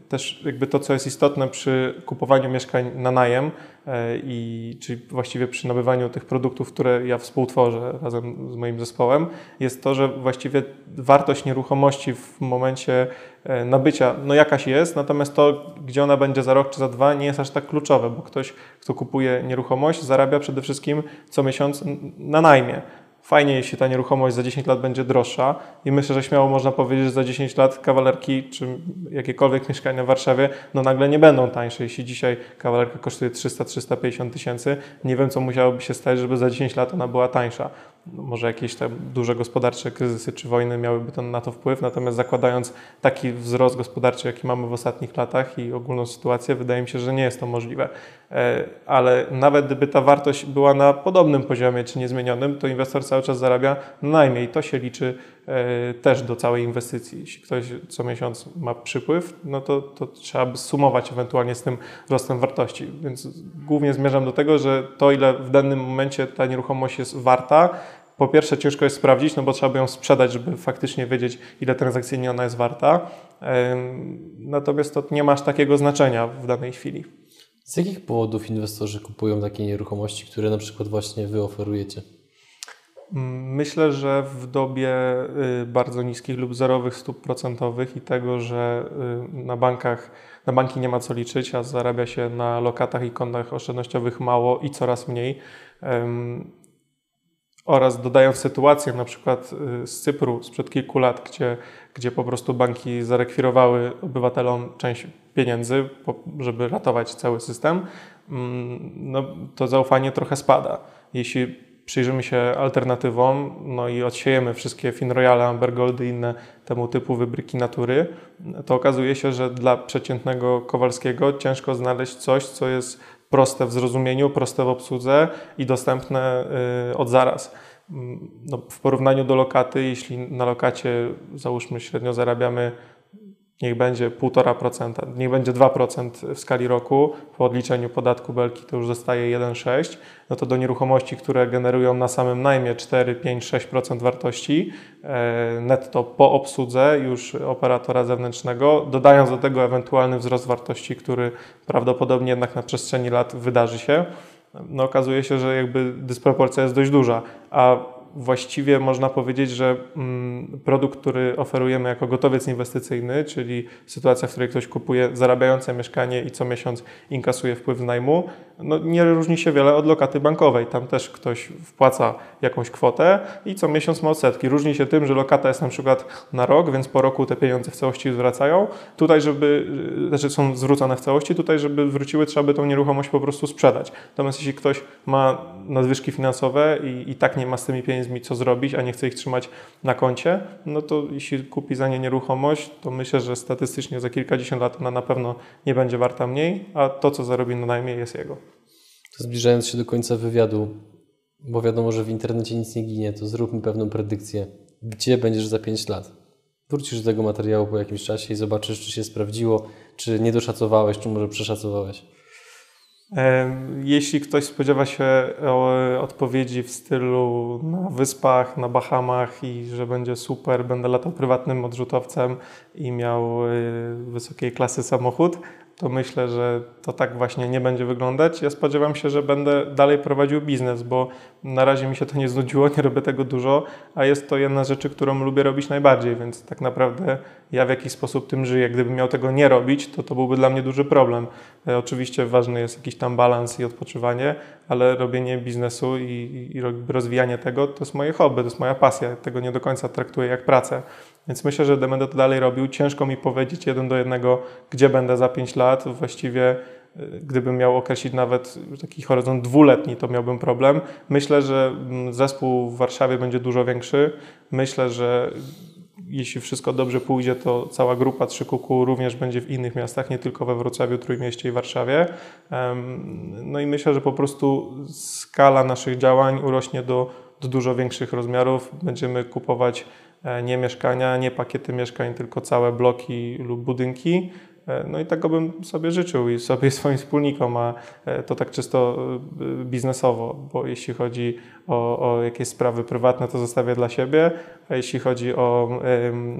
Też jakby to, co jest istotne przy kupowaniu mieszkań na najem, e, i, czyli właściwie przy nabywaniu tych produktów, które ja współtworzę razem z moim zespołem, jest to, że właściwie wartość nieruchomości w momencie e, nabycia, no jakaś jest, natomiast to, gdzie ona będzie za rok czy za dwa, nie jest aż tak kluczowe, bo ktoś, kto kupuje nieruchomość, zarabia przede wszystkim co miesiąc na najmie. Fajnie, jeśli ta nieruchomość za 10 lat będzie droższa i myślę, że śmiało można powiedzieć, że za 10 lat kawalerki czy jakiekolwiek mieszkania w Warszawie no nagle nie będą tańsze. Jeśli dzisiaj kawalerka kosztuje 300-350 tysięcy, nie wiem co musiałoby się stać, żeby za 10 lat ona była tańsza. No, może jakieś tam duże gospodarcze kryzysy czy wojny miałyby to, na to wpływ, natomiast zakładając taki wzrost gospodarczy, jaki mamy w ostatnich latach i ogólną sytuację, wydaje mi się, że nie jest to możliwe. E, ale nawet gdyby ta wartość była na podobnym poziomie czy niezmienionym, to inwestor cały czas zarabia najmniej. To się liczy też do całej inwestycji. Jeśli ktoś co miesiąc ma przypływ, no to, to trzeba by sumować ewentualnie z tym wzrostem wartości. Więc głównie zmierzam do tego, że to ile w danym momencie ta nieruchomość jest warta, po pierwsze ciężko jest sprawdzić, no bo trzeba by ją sprzedać, żeby faktycznie wiedzieć, ile transakcyjnie ona jest warta. Natomiast to nie ma aż takiego znaczenia w danej chwili. Z jakich powodów inwestorzy kupują takie nieruchomości, które na przykład właśnie Wy oferujecie? Myślę, że w dobie y, bardzo niskich lub zerowych stóp procentowych i tego, że y, na bankach, na banki nie ma co liczyć, a zarabia się na lokatach i kontach oszczędnościowych mało i coraz mniej, oraz dodając sytuację na przykład y, z Cypru sprzed kilku lat, gdzie, gdzie po prostu banki zarekwirowały obywatelom część pieniędzy, żeby ratować cały system, mm, no, to zaufanie trochę spada. Jeśli przyjrzymy się alternatywom no i odsiejemy wszystkie Finroyale, Ambergoldy i inne temu typu wybryki natury, to okazuje się, że dla przeciętnego Kowalskiego ciężko znaleźć coś, co jest proste w zrozumieniu, proste w obsłudze i dostępne y, od zaraz. Mm, no, w porównaniu do lokaty, jeśli na lokacie załóżmy średnio zarabiamy niech będzie 1,5%, niech będzie 2% w skali roku, po odliczeniu podatku belki to już zostaje 1,6%, no to do nieruchomości, które generują na samym najmie 4, 5, 6% wartości e, netto po obsłudze już operatora zewnętrznego, dodając do tego ewentualny wzrost wartości, który prawdopodobnie jednak na przestrzeni lat wydarzy się, no okazuje się, że jakby dysproporcja jest dość duża, a właściwie można powiedzieć, że mm, produkt, który oferujemy jako gotowiec inwestycyjny, czyli sytuacja, w której ktoś kupuje zarabiające mieszkanie i co miesiąc inkasuje wpływ z najmu, no nie różni się wiele od lokaty bankowej. Tam też ktoś wpłaca jakąś kwotę i co miesiąc ma odsetki. Różni się tym, że lokata jest na przykład na rok, więc po roku te pieniądze w całości zwracają. Tutaj, żeby, znaczy są zwrócone w całości, tutaj, żeby wróciły, trzeba by tą nieruchomość po prostu sprzedać. Natomiast jeśli ktoś ma nadwyżki finansowe i, i tak nie ma z tymi pieniędzmi co zrobić, a nie chce ich trzymać na koncie, no to jeśli kupi za nie nieruchomość, to myślę, że statystycznie za kilkadziesiąt lat ona na pewno nie będzie warta mniej, a to, co zarobi na najmie jest jego. Zbliżając się do końca wywiadu, bo wiadomo, że w internecie nic nie ginie, to zróbmy pewną predykcję. Gdzie będziesz za 5 lat? Wrócisz do tego materiału po jakimś czasie i zobaczysz, czy się sprawdziło, czy nie doszacowałeś, czy może przeszacowałeś. Jeśli ktoś spodziewa się odpowiedzi w stylu na wyspach, na Bahamach i że będzie super, będę latał prywatnym odrzutowcem i miał y, wysokiej klasy samochód, to myślę, że to tak właśnie nie będzie wyglądać. Ja spodziewam się, że będę dalej prowadził biznes, bo na razie mi się to nie znudziło, nie robię tego dużo, a jest to jedna z rzeczy, którą lubię robić najbardziej, więc tak naprawdę ja w jakiś sposób tym żyję. Gdybym miał tego nie robić, to to byłby dla mnie duży problem. E, oczywiście ważny jest jakiś tam balans i odpoczywanie, ale robienie biznesu i, i rozwijanie tego to jest moje hobby, to jest moja pasja. Tego nie do końca traktuję jak pracę. Więc myślę, że będę to dalej robił. Ciężko mi powiedzieć jeden do jednego, gdzie będę za 5 lat. Właściwie y, gdybym miał określić nawet taki horyzont dwuletni, to miałbym problem. Myślę, że mm, zespół w Warszawie będzie dużo większy. Myślę, że jeśli wszystko dobrze pójdzie, to cała grupa 3 kuku również będzie w innych miastach, nie tylko we Wrocławiu, Trójmieście i Warszawie. No i myślę, że po prostu skala naszych działań urośnie do, do dużo większych rozmiarów. Będziemy kupować nie mieszkania, nie pakiety mieszkań, tylko całe bloki lub budynki. E, no i tego bym sobie życzył i sobie swoim wspólnikom, a e, to tak czysto biznesowo, bo jeśli chodzi o, o jakieś sprawy prywatne, to zostawię dla siebie, a jeśli chodzi o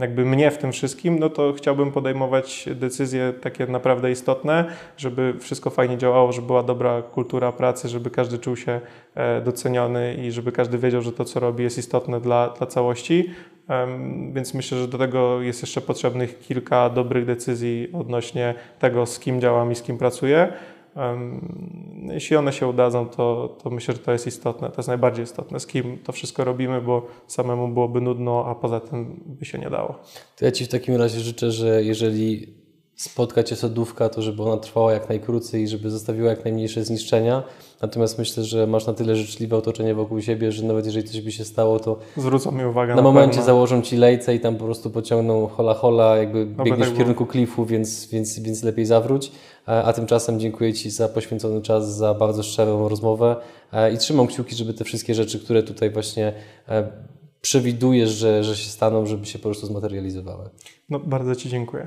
jakby mnie w tym wszystkim, no to chciałbym podejmować decyzje takie naprawdę istotne, żeby wszystko fajnie działało, żeby była dobra kultura pracy, żeby każdy czuł się doceniony i żeby każdy wiedział, że to, co robi, jest istotne dla, dla całości. Więc myślę, że do tego jest jeszcze potrzebnych kilka dobrych decyzji odnośnie tego, z kim działam i z kim pracuję. Jeśli one się udadzą, to, to myślę, że to jest istotne, to jest najbardziej istotne, z kim to wszystko robimy, bo samemu byłoby nudno, a poza tym by się nie dało. To ja Ci w takim razie życzę, że jeżeli spotka Cię sodówka, to żeby ona trwała jak najkrócej i żeby zostawiła jak najmniejsze zniszczenia. Natomiast myślę, że masz na tyle życzliwe otoczenie wokół siebie, że nawet jeżeli coś by się stało, to zwrócą mi uwagę. Na, na momencie pewno. założą Ci lejce i tam po prostu pociągną hola hola, jakby no biegniesz tak w kierunku klifu, więc, więc, więc lepiej zawróć. A, tymczasem dziękuję Ci za poświęcony czas, za bardzo szczerą rozmowę e, i trzymam kciuki, żeby te wszystkie rzeczy, które tutaj właśnie e, przewidujesz, że, że się staną, żeby się po prostu zmaterializowały. No, bardzo Ci dziękuję.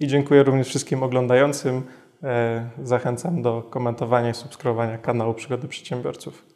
I dziękuję również wszystkim oglądającym. E, zachęcam do komentowania i subskrybowania kanału Przygody Przedsiębiorców.